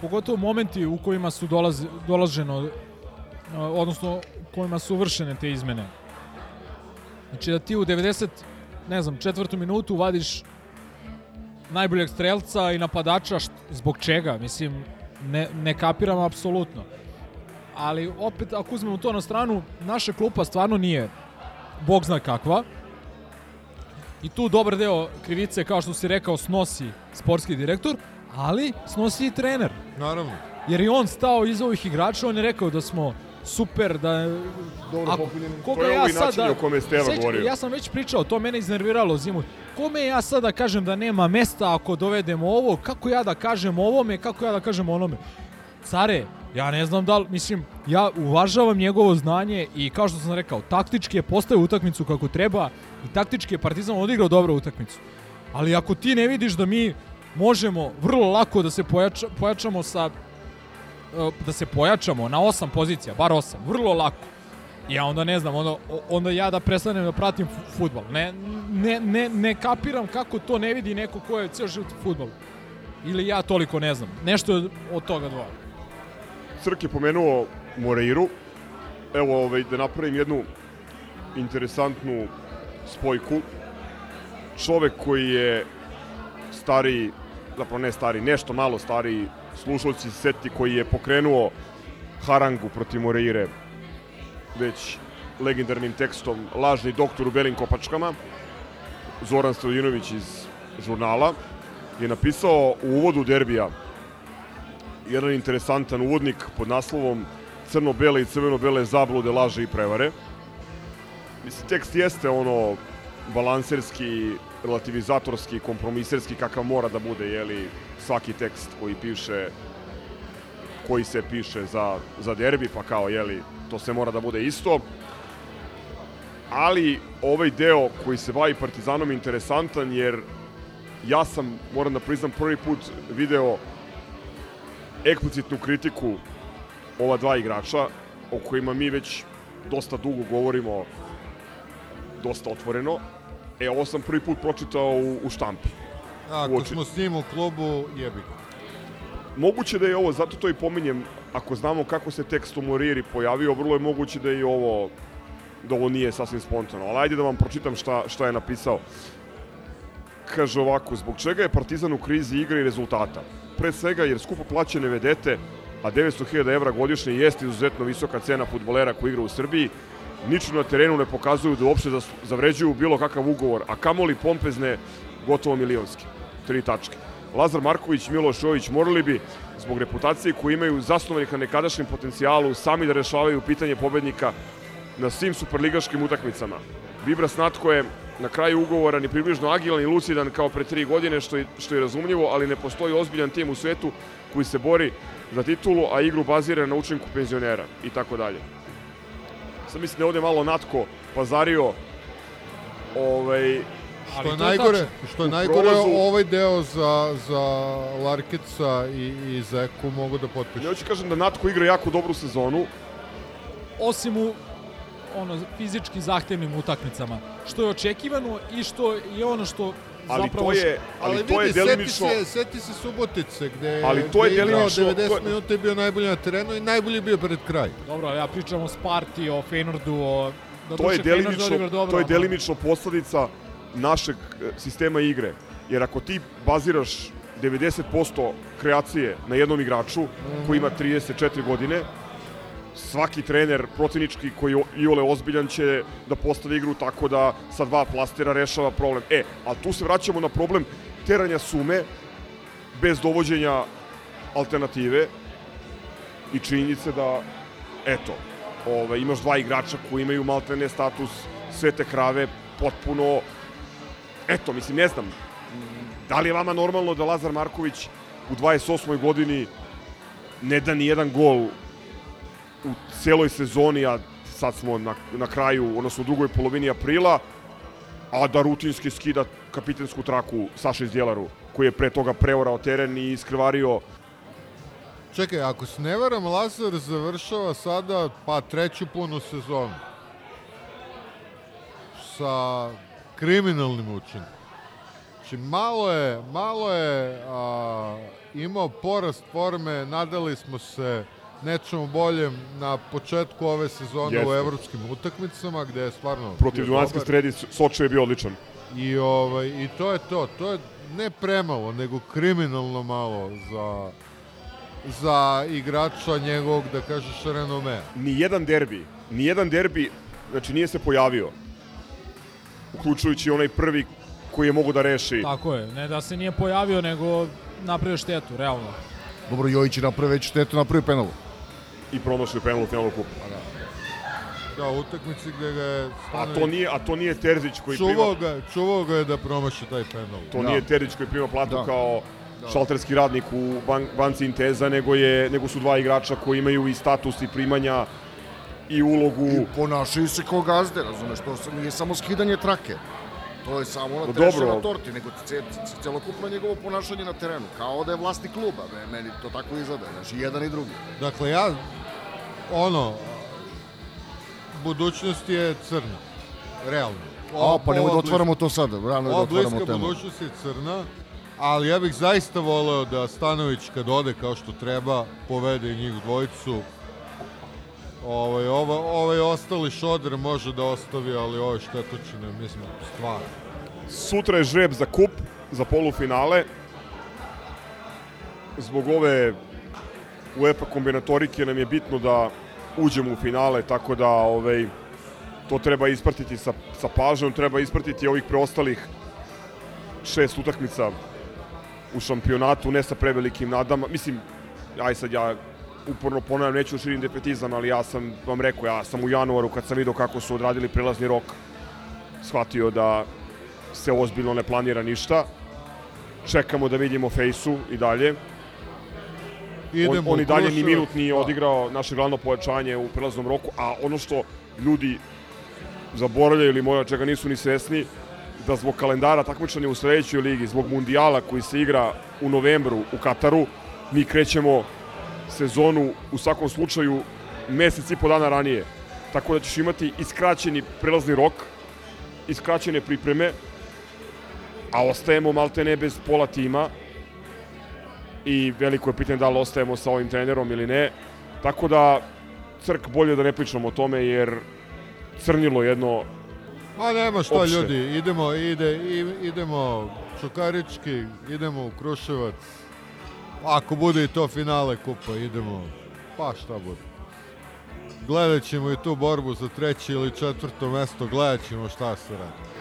G: pogotovo momenti u kojima su dolaz, dolaženo, e, odnosno kojima su vršene te izmene. Znači da ti u 90, ne znam, četvrtu minutu vadiš najboljeg strelca i napadača, št, zbog čega? Mislim, ne, ne kapiram apsolutno. Ali opet, ako uzmemo to na stranu, naša klupa stvarno nije bog zna kakva. I tu dobar deo krivice, kao što si rekao, snosi sportski direktor, ali snosi i trener.
A: Naravno.
G: Jer i on stao iza ovih igrača, on je rekao da smo super, da...
J: Dobro
G: Ako- koga
B: To je
G: ja
B: i
G: sad
B: način
G: da...
B: o kome Steva govorio.
G: Ja sam već pričao, to mene iznerviralo zimu. Kome ja sad da kažem da nema mesta ako dovedemo ovo, kako ja da kažem ovome, kako ja da kažem onome. Care, ja ne znam da li, mislim, ja uvažavam njegovo znanje i kao što sam rekao, taktički je postavio utakmicu kako treba i taktički je Partizan odigrao dobro utakmicu. Ali ako ti ne vidiš da mi možemo vrlo lako da se pojača, pojačamo sa e, da se pojačamo na osam pozicija, bar osam, vrlo lako. Ja onda ne znam, onda, onda ja da prestanem da pratim fu- fudbal. Ne, ne, ne, ne kapiram kako to ne vidi neko ko je cijel život u fudbalu. Ili ja toliko ne znam. Nešto od toga dvoja.
B: Crk je pomenuo Moreiru. Evo, ovaj, da napravim jednu interesantnu spojku. Čovek koji je stariji, zapravo ne stariji, nešto malo stariji, slušalci se seti koji je pokrenuo harangu protiv Moreire već legendarnim tekstom Lažni doktor u belim kopačkama, Zoran Stojinović iz žurnala, je napisao u uvodu derbija jedan interesantan uvodnik pod naslovom Crno-bele i crveno-bele zablude, laže i prevare. Mislim, tekst jeste ono balanserski, relativizatorski, kompromiserski kakav mora da bude, jeli, svaki tekst koji piše koji se piše za, za derbi, pa kao, jeli, to se mora da bude isto. Ali ovaj deo koji se bavi Partizanom je interesantan jer ja sam, moram da priznam, prvi put video eksplicitnu kritiku ova dva igrača o kojima mi već dosta dugo govorimo dosta otvoreno. E, ovo sam prvi put pročitao u, u štampi.
A: Ako
B: Uoči-
A: smo s njim u klubu, jebi ga.
B: Moguće da je ovo, zato to i pominjem, ako znamo kako se tekst u Moriri pojavio, vrlo je moguće da je i ovo, da ovo nije sasvim spontano. Ali ajde da vam pročitam šta, šta je napisao. Kaže ovako, zbog čega je Partizan u krizi igre i rezultata? Pre svega jer skupo plaćene vedete, a 900.000 evra godišnje jeste izuzetno visoka cena futbolera koji igra u Srbiji, niču na terenu ne pokazuju da uopšte zavređuju bilo kakav ugovor, a kamoli pompezne gotovo milionske. Tri tačke. Lazar Marković, Miloš Jović morali bi, zbog reputacije koju imaju zasnovanih na nekadašnjem potencijalu, sami da rešavaju pitanje pobednika na svim superligaškim utakmicama. Vibras Natko je na kraju ugovora ni približno agilan i lucidan kao pre tri godine, što je, što je razumljivo, ali ne postoji ozbiljan tim u svetu koji se bori za titulu, a igru bazira na učinku penzionera i tako dalje. Sad mislim da je ovde malo Natko pazario Ovaj,
A: Što je najgore, što je najgore
B: prolazu-
A: ovaj deo za, za Larkica i, i Zeku mogu da potpišu.
B: ja hoću kažem da Natko igra jako dobru sezonu,
G: Osim u ono, fizički zahtevnim utakmicama. Što je očekivano i što je ono što
B: ali
G: zapravo...
B: to je, ali, to je
A: vidi,
B: delimično...
A: Seti se, seti se Subotice, gde,
B: Ali to je delimično-
A: 90
B: to je-
A: minuta i bio najbolji na terenu i najbolji bio pred kraj.
G: Dobro, ja pričam o Sparti, o Feynordu, o... Da
B: to je delimično,
G: dobro,
B: to je
G: ali-
B: delimično posledica našeg e, sistema igre. Jer ako ti baziraš 90% kreacije na jednom igraču koji ima 34 godine, svaki trener protivnički koji je iole ozbiljan će da postavi igru tako da sa dva plastera rešava problem. E, ali tu se vraćamo na problem teranja sume bez dovođenja alternative i činjenice da, eto, ovaj, imaš dva igrača koji imaju maltene status svete krave, potpuno, eto, mislim, ne znam, da li je vama normalno da Lazar Marković u 28. godini ne da ni jedan gol u celoj sezoni, a sad smo na, na kraju, odnosno u drugoj polovini aprila, a da rutinski skida kapitensku traku Saša Zdjelaru, koji je pre toga preorao teren i iskrvario
A: Čekaj, ako se ne varam, Lazar završava sada pa treću punu sezonu sa kriminalnim učinkom. Znači, malo je, malo je a, imao porast forme, nadali smo se nečemu boljem na početku ove sezone
B: Jeste.
A: u evropskim utakmicama, gde je stvarno
B: protiv
A: dobar.
B: sredi, Soče je bio odličan.
A: I, ovaj, I to je to. To je ne premalo, nego kriminalno malo za, za igrača njegovog, da kažeš, renomea.
B: Ni jedan derbi, ni jedan derbi, znači nije se pojavio. Uključujući onaj prvi koji je mogu da reši.
G: Tako je, ne da se nije pojavio, nego napravio štetu, realno.
J: Dobro, Jojić je napravio već štetu, napravio penalu.
B: I promašio penal u finalu kupa.
A: Da, u utakmici gde ga je...
B: A to nije, a to nije Terzić koji
A: čuvao
B: prima,
A: ga, čuvao ga je da promaši taj penal.
B: to
J: Da.
B: nije Terzić koji prima platu
J: Da.
B: kao šalterski radnik u ban, banci Inteza, nego je nego su dva igrača koji imaju i status i primanja i ulogu.
J: I ponašaju se kao gazde, razumeš, to nije samo skidanje trake. To je samo na
B: No,
J: treše
B: dobro.
J: na torti, nego ce, ce, celokupno njegovo ponašanje na terenu, kao da je vlasnik kluba, be, meni to tako izgleda, znači i jedan i drugi.
A: Dakle, ja, ono, budućnost je crna. Realno.
J: A, pa nemoj da otvaramo to sad, rano je da
A: Ova
J: otvaramo
A: bliska
J: temu.
A: budućnost je crna, ali ja bih zaista voleo da Stanović kad ode kao što treba, povede njih dvojicu. Ovaj, ova, ovaj ostali šoder može da ostavi, ali ove štetočine, mislim, stvarno.
B: Sutra je žreb za kup, za polufinale. Zbog ove UEFA kombinatorike nam je bitno da uđemo u finale, tako da ovaj, to treba ispratiti sa, sa pažnjom, treba ispratiti ovih preostalih šest utakmica u šampionatu, ne sa prevelikim nadama. Mislim, aj sad ja uporno ponavljam, neću širim defetizam, ali ja sam vam rekao, ja sam u januaru kad sam vidio kako su odradili prelazni rok, shvatio da se ozbiljno ne planira ništa. Čekamo da vidimo Fejsu i dalje. On,
A: Idemo
B: on
A: u
B: i dalje ni minut nije
A: da.
B: odigrao naše glavno pojačanje u prelaznom roku, a ono što ljudi zaboravljaju ili možda čega nisu ni svesni, da zbog kalendara takmičanja u sledećoj ligi, zbog mundijala koji se igra u novembru u Kataru, mi krećemo sezonu u svakom slučaju mesec i po dana ranije. Tako da ćeš imati iskraćeni prelazni rok, iskraćene pripreme, a ostajemo malte ne bez pola tima i veliko je pitanje da li ostajemo sa ovim trenerom ili ne. Tako da, crk bolje da ne pričamo o tome jer crnilo jedno
A: Ma nema šta
B: Opšte.
A: ljudi, idemo, ide, idemo Čukarički, idemo u Kruševac. Ako bude i to finale kupa, idemo, pa šta bude. Gledat ćemo i tu borbu za treće ili četvrto mesto, gledat ćemo šta se radi.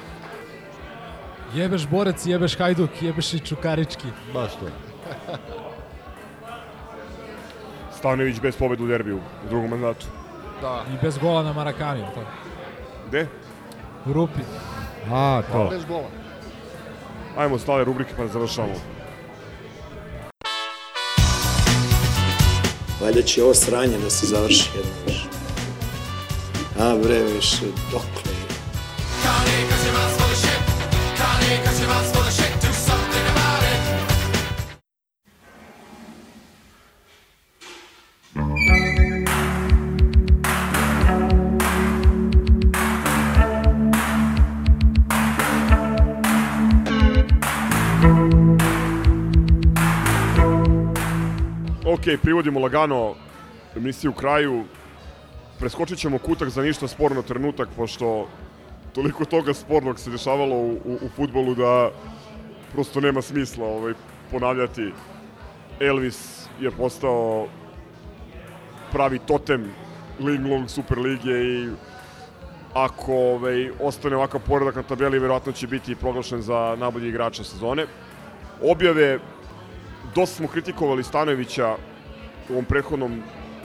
G: Jebeš Borec, jebeš Hajduk, jebeš i Čukarički.
A: Baš to.
B: Stanović bez pobeda u derbiju u drugom mandatu.
J: Da.
G: I bez gola na Marakani, tako?
B: Gde?
G: U Rupi.
A: A, to.
J: Bez gola.
B: Ajmo stale rubrike pa da
K: Valjda će ovo sranje da se završi jedno više. A bre, više, dokle
B: privodimo lagano emisiju kraju. Preskočit ćemo kutak za ništa sporno trenutak, pošto toliko toga spornog se dešavalo u, u, u futbolu da prosto nema smisla ovaj, ponavljati. Elvis je postao pravi totem Linglong Super Lige i ako ovaj, ostane ovakav poredak na tabeli, verovatno će biti proglašen za najbolji igrača sezone. Objave, dosta smo kritikovali Stanojevića u ovom prethodnom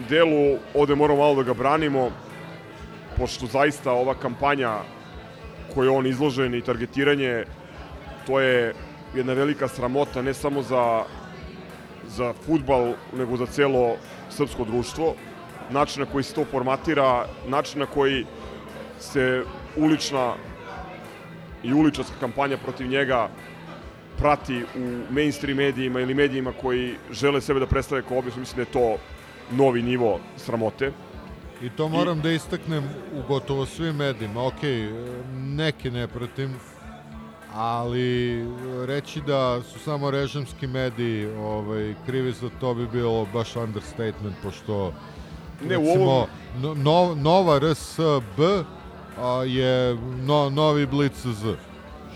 B: delu, ovde moramo malo da ga branimo, pošto zaista ova kampanja koju on izložen i targetiranje, to je jedna velika sramota, ne samo za, za futbal, nego za celo srpsko društvo. Način na koji se to formatira, način na koji se ulična i uličarska kampanja protiv njega prati u mainstream medijima ili medijima koji žele sebe da predstave kao objekt, mislim da je to novi nivo sramote.
A: I to moram I... da istaknem u gotovo svim medijima. Ok, neke ne pratim, ali reći da su samo režimski mediji ovaj, krivi za to bi bilo baš understatement, pošto
B: ne,
A: recimo,
B: u ovom...
A: no, nova RSB a, je no, novi Blitz Z,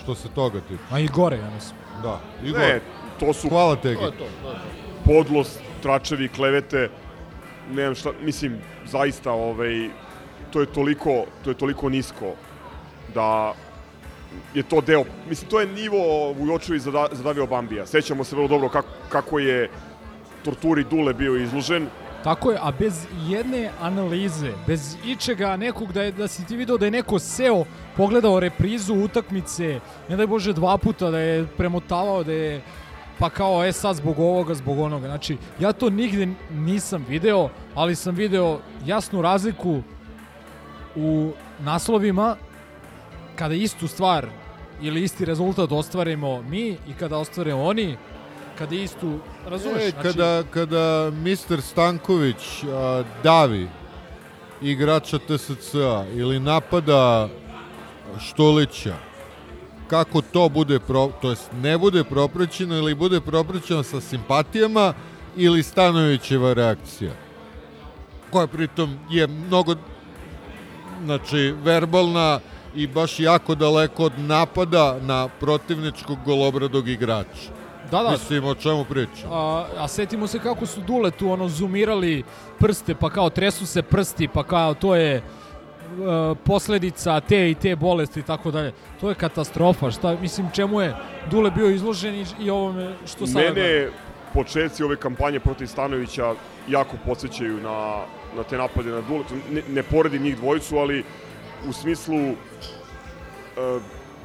A: što se toga tiče.
G: A i gore, ja mislim.
A: Da, i
B: Ne, to su
A: Hvala Tegi.
J: To je to, to je to.
B: podlost, tračevi, klevete, nemam šta, mislim, zaista, ovaj, to je toliko, to je toliko nisko da je to deo, mislim, to je nivo Vujočevi zada, zadavio Bambija. Sećamo se vrlo dobro kako, kako je torturi Dule bio izložen.
G: Tako je, a bez jedne analize, bez ičega nekog da, je, da si ti video da je neko seo, pogledao reprizu utakmice, ne daj Bože dva puta da je premotavao, da je pa kao, e sad zbog ovoga, zbog onoga. Znači, ja to nigde nisam video, ali sam video jasnu razliku u naslovima kada istu stvar ili isti rezultat ostvarimo mi i kada ostvare oni, kada istu, razumeš?
A: E,
G: znači,
A: kada, kada Mr. Stanković a, davi igrača TSC-a ili napada Štulića, kako to bude, pro, to jest ne bude propraćeno ili bude propraćeno sa simpatijama ili Stanovićeva reakcija, koja pritom je mnogo znači verbalna i baš jako daleko od napada na protivničkog golobradog igrača.
G: Da, da.
A: Mislim, o čemu pričam?
G: A, a setimo se kako su Dule tu ono zoomirali prste, pa kao tresu se prsti, pa kao to je posledica te i te bolesti i tako dalje. To je katastrofa. Šta, mislim, čemu je Dule bio izložen i, i ovome što sada
B: Mene početci ove kampanje protiv Stanovića jako podsjećaju na, na te napade na Dule. Ne, ne poredim njih dvojicu, ali u smislu e,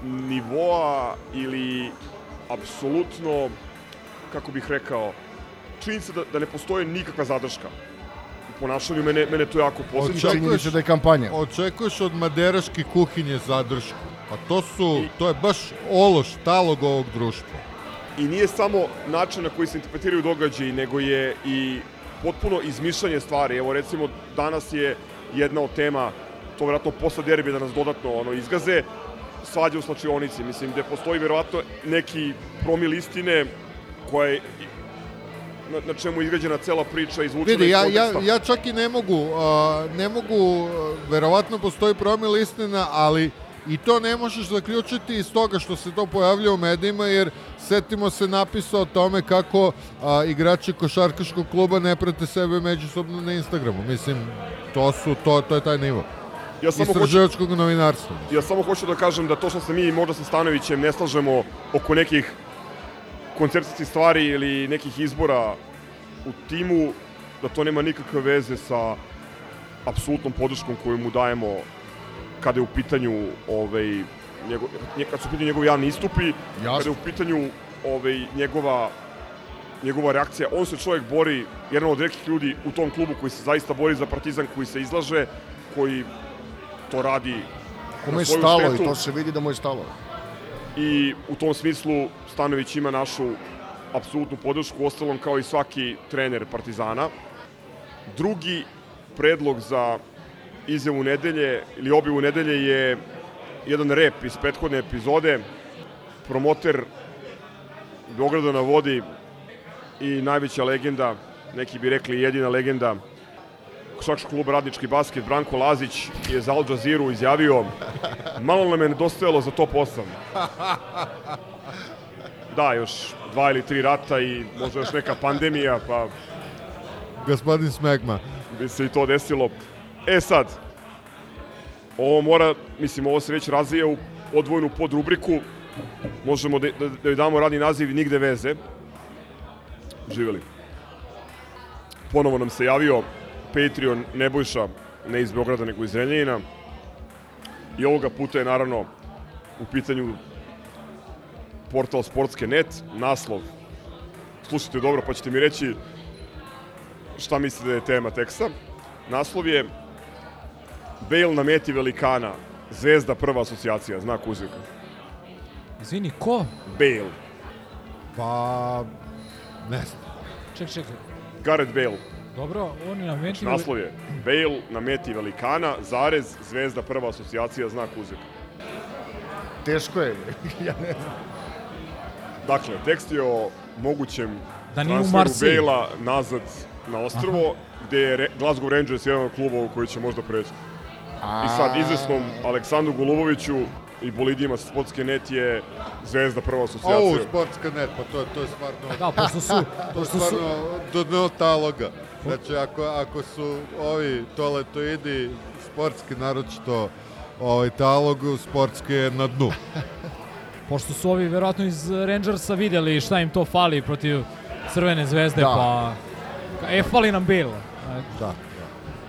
B: nivoa ili apsolutno, kako bih rekao, činjenica da, da ne postoje nikakva zadrška ponašanju, mene, mene to jako posjeća.
J: Činjenica da je kampanja.
A: Očekuješ od maderaške kuhinje zadršku. Pa to su, to je baš ološ talog ovog društva.
B: I nije samo način na koji se interpretiraju događaji, nego je i potpuno izmišljanje stvari. Evo recimo danas je jedna od tema, to vjerojatno posle derbi da nas dodatno ono izgaze, svađa u slačionici. Mislim, gde postoji verovatno neki promil istine koja je na, na čemu je izgrađena cela priča izvučena
A: Vidi,
B: iz
A: ja, ja, ja čak i ne mogu, uh, ne mogu, verovatno postoji promil istina, ali i to ne možeš zaključiti iz toga što se to pojavlja u medijima, jer setimo se napisa o tome kako a, igrači košarkaškog kluba ne prate sebe međusobno na Instagramu. Mislim, to su, to, to je taj nivo.
B: Ja samo hoću,
A: Istraživačkog novinarstva.
B: ja samo hoću da kažem da to što se mi možda sa Stanovićem ne slažemo oko nekih koncepcijskih stvari ili nekih izbora u timu, da to nema nikakve veze sa apsolutnom podrškom koju mu dajemo kada je u pitanju ovaj, njegov, nje, kad su u pitanju njegovi javni istupi, kada je u pitanju ovaj, njegova njegova reakcija, on se čovjek bori, jedan od redkih ljudi u tom klubu koji se zaista bori za Partizan, koji se izlaže, koji to radi
J: Kome je stalo i
B: štetu.
J: to se vidi da mu je stalo.
B: I u tom smislu Stanović ima našu apsolutnu podršku, ostalom kao i svaki trener Partizana. Drugi predlog za izjavu nedelje ili objavu nedelje je jedan rep iz prethodne epizode. Promoter Beograda na vodi i najveća legenda neki bi rekli jedina legenda košarkaškog kluba Radnički basket Branko Lazić je za Al Jazeera izjavio malo nam je nedostajalo za top 8. Da, još dva ili tri rata i možda još neka pandemija, pa
A: Gospodin Smegma.
B: bi se i to desilo. E sad, ovo mora, mislim, ovo se već razvija u odvojenu podrubriku. Možemo da, da, da joj damo radni naziv Nigde veze. Živeli. Ponovo nam se javio Patreon Nebojša, ne iz Beograda, nego iz Renjanina. I ovoga puta je naravno u pitanju portal Sportske net, naslov. Slušajte dobro, pa ćete mi reći šta mislite da je tema teksta. Naslov je Bale na meti velikana, zvezda prva asocijacija, znak uzvika.
G: Izvini, ko?
B: Bale,
A: Pa, ne znam.
G: Ček, čekaj.
B: Gareth Bale.
G: Dobro, on je na meti...
B: Naslov je Bale na meti velikana, zarez, zvezda prva asocijacija, znak uzvika.
J: Teško je. ja ne znam.
B: Dakle, tekst je o mogućem
G: Da
B: transferu. Bale-a nazad na ostrvo, gde je Glasgow Rangers jedan od klubova u koji će možda preći. I sad izvesnom Aleksandru Goluboviću i bolidima sa Sportske net je zvezda prva asocijacija.
A: Ovo, sportska net, pa to, je- to je stvarno...
G: Da, pošto su-
A: to je stvarno do dno taloga. Znači, ako, ako su ovi toletoidi sportski, naročito ovaj talog, sportski je na dnu.
G: Pošto su ovi verovatno iz Rangersa vidjeli šta im to fali protiv Crvene zvezde,
A: Da.
G: pa... E, fali nam Bale. E,
A: Da.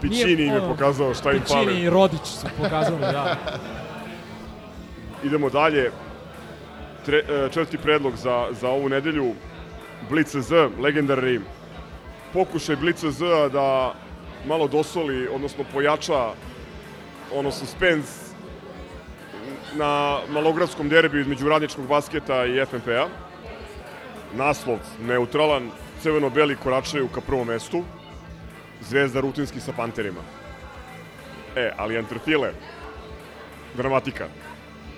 B: Piccini im je pokazao šta im
G: Piccini
B: fali.
G: i Rodić su pokazali, da.
B: Idemo dalje. Tre, e, četvrti predlog za, za ovu nedelju. Blitz Z, legendarni pokušaj Blitz Z da malo dosoli, odnosno pojača ono suspens na malogradskom derbiju između radničkog basketa i FNP-a. Naslov neutralan, crveno-beli koračaju ka prvom mestu. Zvezda rutinski sa panterima. E, ali Antrofile, dramatika.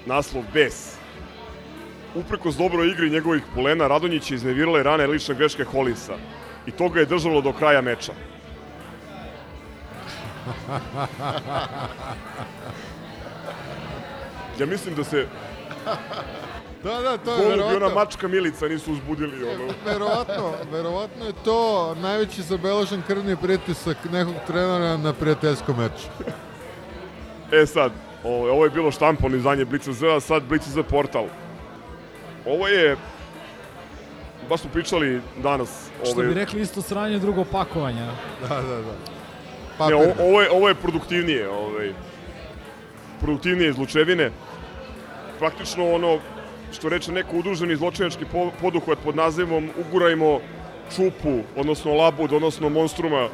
B: Naslov Bes. Uprkos dobroj igri njegovih polena, Radonjić je iznevirale rane lične greške Holinsa. I to ga je držalo do kraja meča. Ja mislim da se
A: Da, da, to je
B: golub i
A: verovatno...
B: ona mačka Milica nisu uzbudili. Ono.
A: Verovatno, verovatno je to najveći zabeležen krvni pritisak nekog trenera na prijateljskom meču.
B: E sad, ovo, ovo je bilo štampano izdanje Blica Z, a sad Blica Z portal. Ovo je, baš smo pričali danas,
G: Što
B: ovaj,
G: bi rekli isto sranje, drugo pakovanje.
A: Da, da, da.
B: Ne,
A: Papir.
B: ovo, ovo, je, ovo je produktivnije, ovaj, produktivnije iz Lučevine. Praktično ono što reče neko udruženi zločinački po, poduhvat pod nazivom Ugurajmo čupu, odnosno labud, odnosno monstruma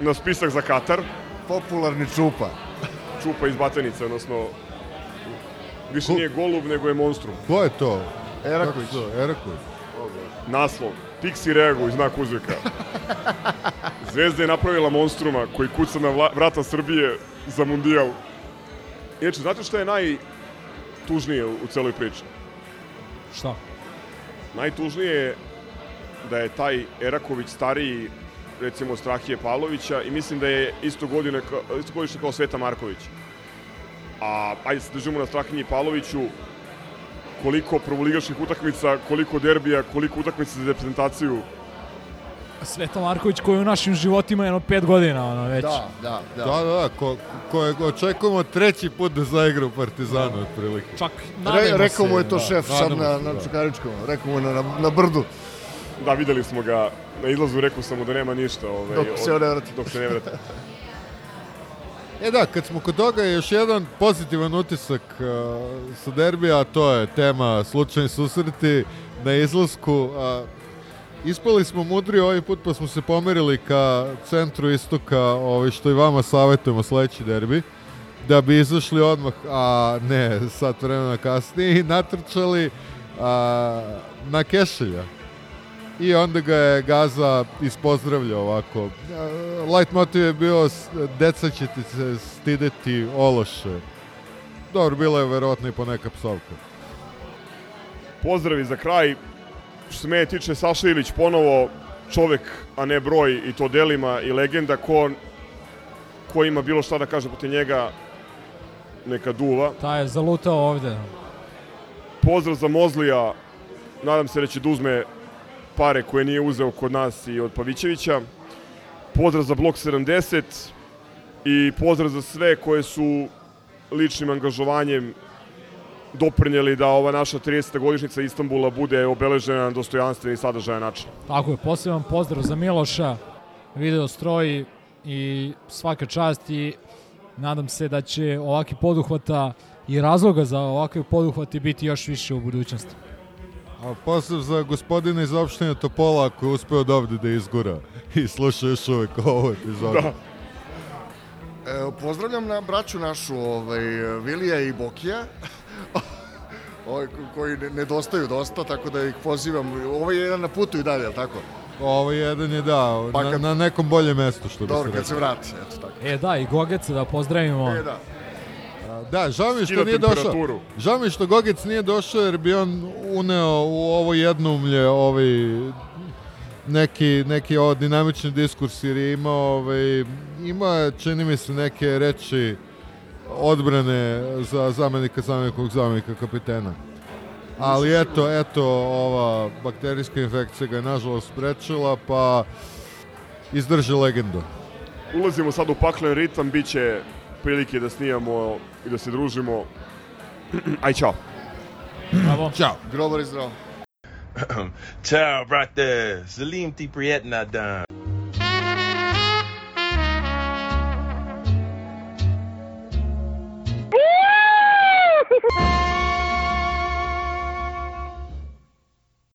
B: na spisak za Katar.
J: Popularni čupa.
B: Čupa iz Batenice, odnosno više nije golub, nego je monstrum.
A: Ko je to?
J: Eraković.
A: Eraković.
B: Naslov. Pixi reaguj, znak uzvika. Zvezda je napravila monstruma koji kuca na vrata Srbije za mundijal. Inače, znate šta je najtužnije u celoj priči?
G: Šta?
B: Najtužnije je da je taj Eraković stariji recimo Strahije Pavlovića i mislim da je isto godine isto godište kao Sveta Marković. A ajde se držimo na Strahinji Pavloviću koliko prvoligaških utakmica, koliko derbija, koliko utakmica za reprezentaciju.
G: Sveta Marković koji je u našim životima jedno pet godina, ono, već.
J: Da, da, da.
A: Da, da, da, ko, kojeg očekujemo treći put da zaigra u Partizanu, otprilike.
G: Čak
J: Re, rekao mu je to
A: da,
J: šef sad
A: nadamo
J: na, na
A: da.
J: Čukaričkom. Rekao mu je na, na, na brdu.
B: Da, videli smo ga na izlazu, rekao sam mu da nema ništa. Ovaj,
J: Dok se ne vrati.
B: Dok se ne vrati.
A: E da, kad smo kod toga, još jedan pozitivan utisak uh, sa derbija, to je tema slučajni susreti na izlasku. Uh, ispali smo mudri ovaj put, pa smo se pomerili ka centru istoka, ovaj, što i vama savjetujemo sledeći derbi, da bi izašli odmah, a ne, sat vremena kasnije, i natrčali a, na Kešelja. I onda ga je Gaza ispozdravljao ovako. E, Light motiv je bio deca će ti se stideti ološe. Dobro, bilo je verovatno i poneka psovka.
B: Pozdravi za kraj. Što se mene tiče, Saša Ilić ponovo čovek, a ne broj i to delima i legenda, ko, ko ima bilo šta da kaže protiv njega, neka duva.
G: Ta je zalutao ovde.
B: Pozdrav za Mozlija, nadam se da će da uzme pare koje nije uzeo kod nas i od Pavićevića. Pozdrav za Blok 70 i pozdrav za sve koje su ličnim angažovanjem doprinjeli da ova naša 30. godišnjica Istanbula bude obeležena na dostojanstven i sadržajan način.
G: Tako je, poseban pozdrav za Miloša, video stroji i svaka čast i nadam se da će ovakvi poduhvata i razloga za ovakve poduhvati biti još više u budućnosti.
A: A pozdrav za gospodina iz opštine Topola koji je uspeo od ovde da izgura i sluša još uvek ovo epizodu.
B: Da.
J: E, pozdravljam na braću našu, ovaj, Vilija i Bokija, ovaj, ko- koji ne- nedostaju dosta, tako da ih pozivam. Ovo je jedan na putu i dalje, je tako?
A: Ovo jedan je da,
J: Pa
A: na,
J: kad-
A: na nekom boljem mestu što bi
J: Dobro,
A: se
J: kad se
A: rekao.
J: vrati, eto tako.
G: E da, i Gogeca da pozdravimo.
J: E, da.
A: Da, žao mi što nije došao. Žao mi što Gogec nije došao jer bi on uneo u ovo jednoumlje ovaj neki, neki ovo dinamični diskurs jer je imao, ovaj, ima, čini mi se, neke reči odbrane za zamenika zamenikog zamenika kapitena. Ali eto, eto, ova bakterijska infekcija ga je nažalost sprečila, pa izdrži legendu.
B: Ulazimo sad u paklen ritam, bit će prilike da snijamo i da se družimo. Aj, čao.
G: Bravo.
A: Ćao.
J: Grobar i zdravo.
L: Ciao, brate. Salim ti prijetna dan.